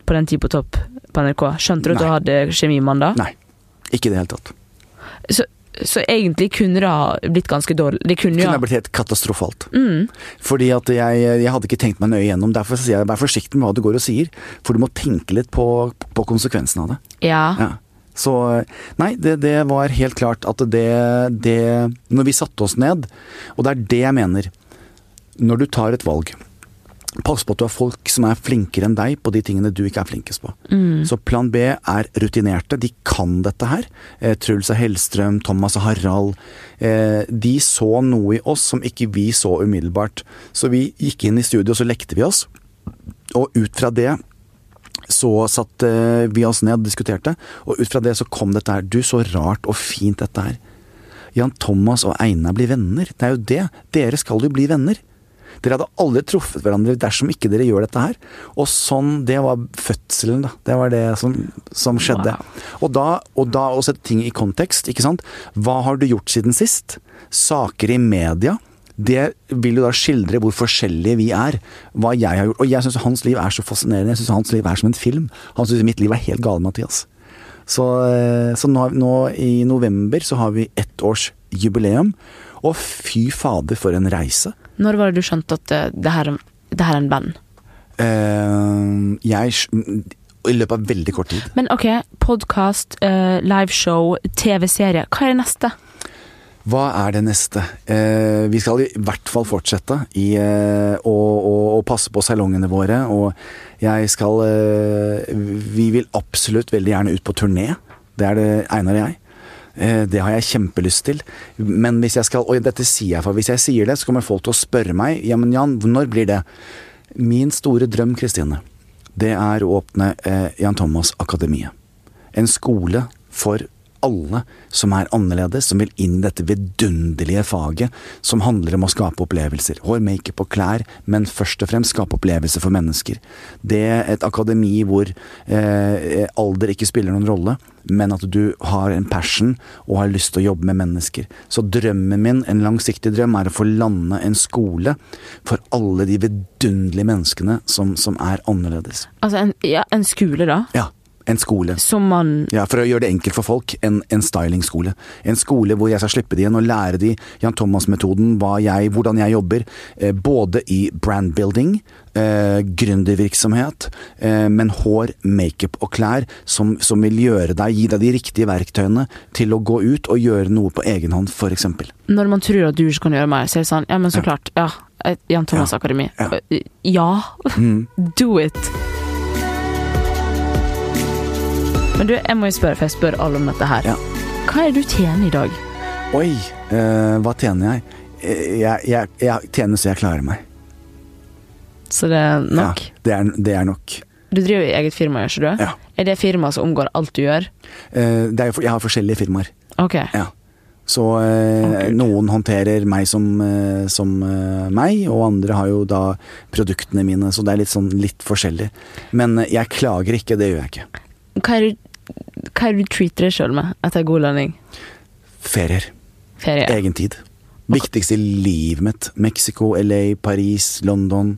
På den tid på topp på NRK, skjønte du at du hadde kjemimann da? Nei, ikke i det hele tatt. Så, så egentlig kunne det ha blitt ganske dårlig? Det kunne Det kunne ha blitt helt katastrofalt. mm. Fordi at jeg, jeg hadde ikke tenkt meg nøye gjennom. Derfor sier jeg vær forsiktig med hva du går og sier. For du må tenke litt på, på konsekvensen av det. Ja. Ja. Så nei, det, det var helt klart at det, det Når vi satte oss ned, og det er det jeg mener Når du tar et valg, pass på at du har folk som er flinkere enn deg på de tingene du ikke er flinkest på. Mm. Så plan B er rutinerte, de kan dette her. Eh, Truls og Hellstrøm, Thomas og Harald. Eh, de så noe i oss som ikke vi så umiddelbart. Så vi gikk inn i studio, så lekte vi oss. Og ut fra det så satte vi oss ned og diskuterte, og ut fra det så kom dette her. Du, så rart og fint dette her. Jan Thomas og Einar blir venner. Det er jo det. Dere skal jo bli venner. Dere hadde aldri truffet hverandre dersom ikke dere gjør dette her. Og sånn, det var fødselen, da. Det var det som, som skjedde. Og da, og da å sette ting i kontekst, ikke sant. Hva har du gjort siden sist? Saker i media. Det vil jo da skildre hvor forskjellige vi er. Hva jeg har gjort. Og jeg syns hans liv er så fascinerende. Jeg syns hans liv er som en film. Han syns mitt liv er helt gale, Mathias. Så, eh, så nå, nå i november så har vi ett års jubileum. Og fy fader, for en reise. Når var det du skjønte at eh, det her, det her er en venn? Uh, jeg I løpet av veldig kort tid. Men ok, podkast, liveshow, TV-serie. Hva er det neste? Hva er det neste? Eh, vi skal i hvert fall fortsette i, eh, å, å, å passe på salongene våre. Og jeg skal eh, Vi vil absolutt veldig gjerne ut på turné. Det er det Einar og jeg. Eh, det har jeg kjempelyst til. Men hvis jeg skal Og dette sier jeg, for hvis jeg sier det, så kommer folk til å spørre meg Ja, men Jan, når blir det? Min store drøm, Kristine, det er å åpne eh, Jan Thomas Akademiet. En skole for alle som er annerledes, som vil inn i dette vidunderlige faget som handler om å skape opplevelser. Hår, makeup og klær, men først og fremst skape opplevelser for mennesker. Det er et akademi hvor eh, alder ikke spiller noen rolle, men at du har en passion og har lyst til å jobbe med mennesker. Så drømmen min, en langsiktig drøm, er å få lande en skole for alle de vidunderlige menneskene som, som er annerledes. Altså en, ja, en skole, da? Ja. En skole. Som man Ja, For å gjøre det enkelt for folk, en, en stylingskole. En skole hvor jeg skal slippe de igjen og lære de Jan Thomas-metoden, jeg, hvordan jeg jobber. Eh, både i brandbuilding, eh, gründervirksomhet, eh, men hår, makeup og klær som, som vil gjøre deg, gi deg de riktige verktøyene til å gå ut og gjøre noe på egen hånd, f.eks. Når man tror at du ikke kan gjøre mer, så er det sånn Ja, men så Ja. klart. Ja. Jan Thomas Ja. Akademi. Ja. Ja. Mm. [LAUGHS] Do it. Men du, jeg må jo spørre, for jeg spør alle om dette her. Ja. Hva er det du tjener i dag? Oi, eh, hva tjener jeg? Eh, Jeg, jeg? jeg tjener så jeg klarer meg. Så det er nok? Ja, det, er, det er nok. Du driver i eget firma, gjør ikke du? Ja. Er det firmaet som omgår alt du gjør? Eh, er, jeg har forskjellige firmaer. Ok. Ja. Så eh, Å, noen håndterer meg som, eh, som eh, meg, og andre har jo da produktene mine, så det er litt sånn litt forskjellig. Men jeg klager ikke, det gjør jeg ikke. Hva er det, hva er det du treater deg sjøl med etter god landing? Ferier. Ferie? Egen tid. Viktigste i livet mitt. Mexico, LA, Paris, London.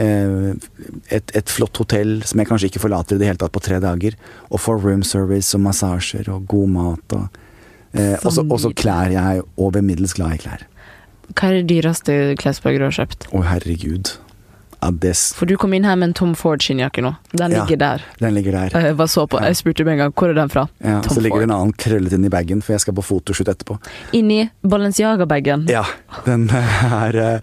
Eh, et, et flott hotell som jeg kanskje ikke forlater i det hele tatt på tre dager. Og for room service og massasjer og god mat og eh, Så også, også klær. Jeg er over middels glad i klær. Hva er det dyreste klesplagget du har kjøpt? Å, herregud. Ja, det, For du kom inn her med en Tom Ford-skinnjakke nå. Den Ja. ligger der. den ligger der. Jeg så på, jeg spurte med en gang hvor er den fra. Ja, Tom så ligger Ford. det en annen krøllet inn i bagen, for jeg skal på fotoshoot etterpå. Inni Balenciaga-bagen. Ja, den [LAUGHS] er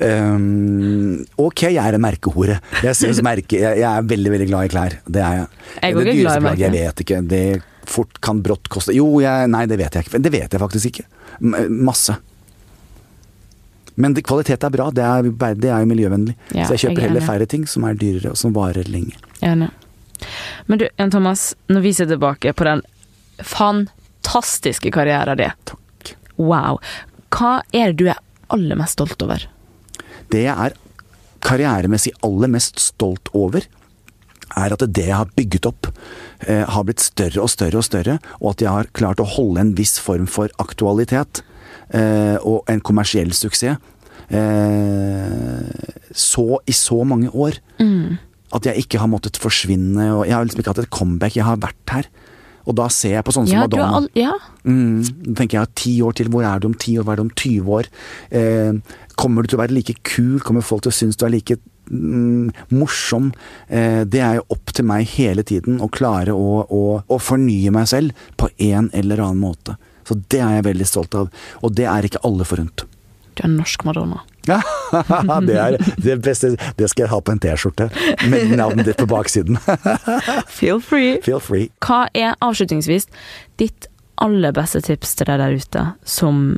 um, Ok, jeg er en merkehore. Jeg, merke, jeg, jeg er veldig veldig glad i klær. Det er jeg. Jeg er glad i plagget, jeg vet ikke. Det fort kan brått koste Jo, jeg, nei, det vet jeg ikke. Det vet jeg faktisk ikke. Masse. Men det, kvalitet er bra. Det er, det er jo miljøvennlig. Ja, så jeg kjøper jeg er heller færre ting som er dyrere, og som varer lenge. Enig. Men du, Jan Thomas, når vi ser tilbake på den fantastiske karrieren din Takk. Wow. Hva er det du er aller mest stolt over? Det jeg er karrieremessig aller mest stolt over, er at det jeg har bygget opp, eh, har blitt større og større og større, og at jeg har klart å holde en viss form for aktualitet og en kommersiell suksess eh, så, i så mange år. At jeg ikke har måttet forsvinne, og jeg har liksom ikke hatt et comeback. Jeg har vært her. Og da ser jeg på sånne som Ja, du er Madonna. all, ja. Mm, da tenker jeg ti år til, hvor er du om ti år, hva er det om 20 år? Eh, kommer du til å være like kul, kommer folk til å synes du er like mm, morsom? Eh, det er jo opp til meg hele tiden å klare å, å, å fornye meg selv på en eller annen måte. Så det er jeg veldig stolt av, og det er ikke alle forunt. Du er norsk Madonna. [LAUGHS] det er det beste, det skal jeg ha på en T-skjorte med navnet ditt på baksiden. [LAUGHS] Feel free. Feel free. Hva er avslutningsvis ditt aller beste tips til deg der ute som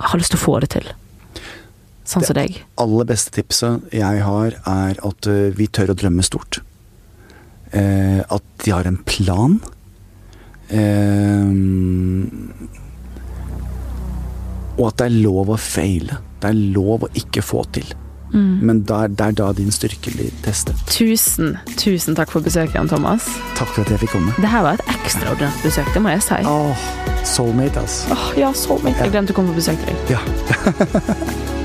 har lyst til å få det til? Sånn som deg. Det aller beste tipset jeg har, er at vi tør å drømme stort. Eh, at de har en plan. Eh, og at det er lov å feile. Det er lov å ikke få til. Men det er da din styrke blir testet. Tusen, tusen takk for besøket, Jan Thomas. Takk for at jeg fikk komme. Det her var et ekstraordinært besøk, det må jeg si. Åh, soulmate, altså. Åh, ja, soulmate. Jeg glemte å komme på besøk til deg. Ja. [LAUGHS]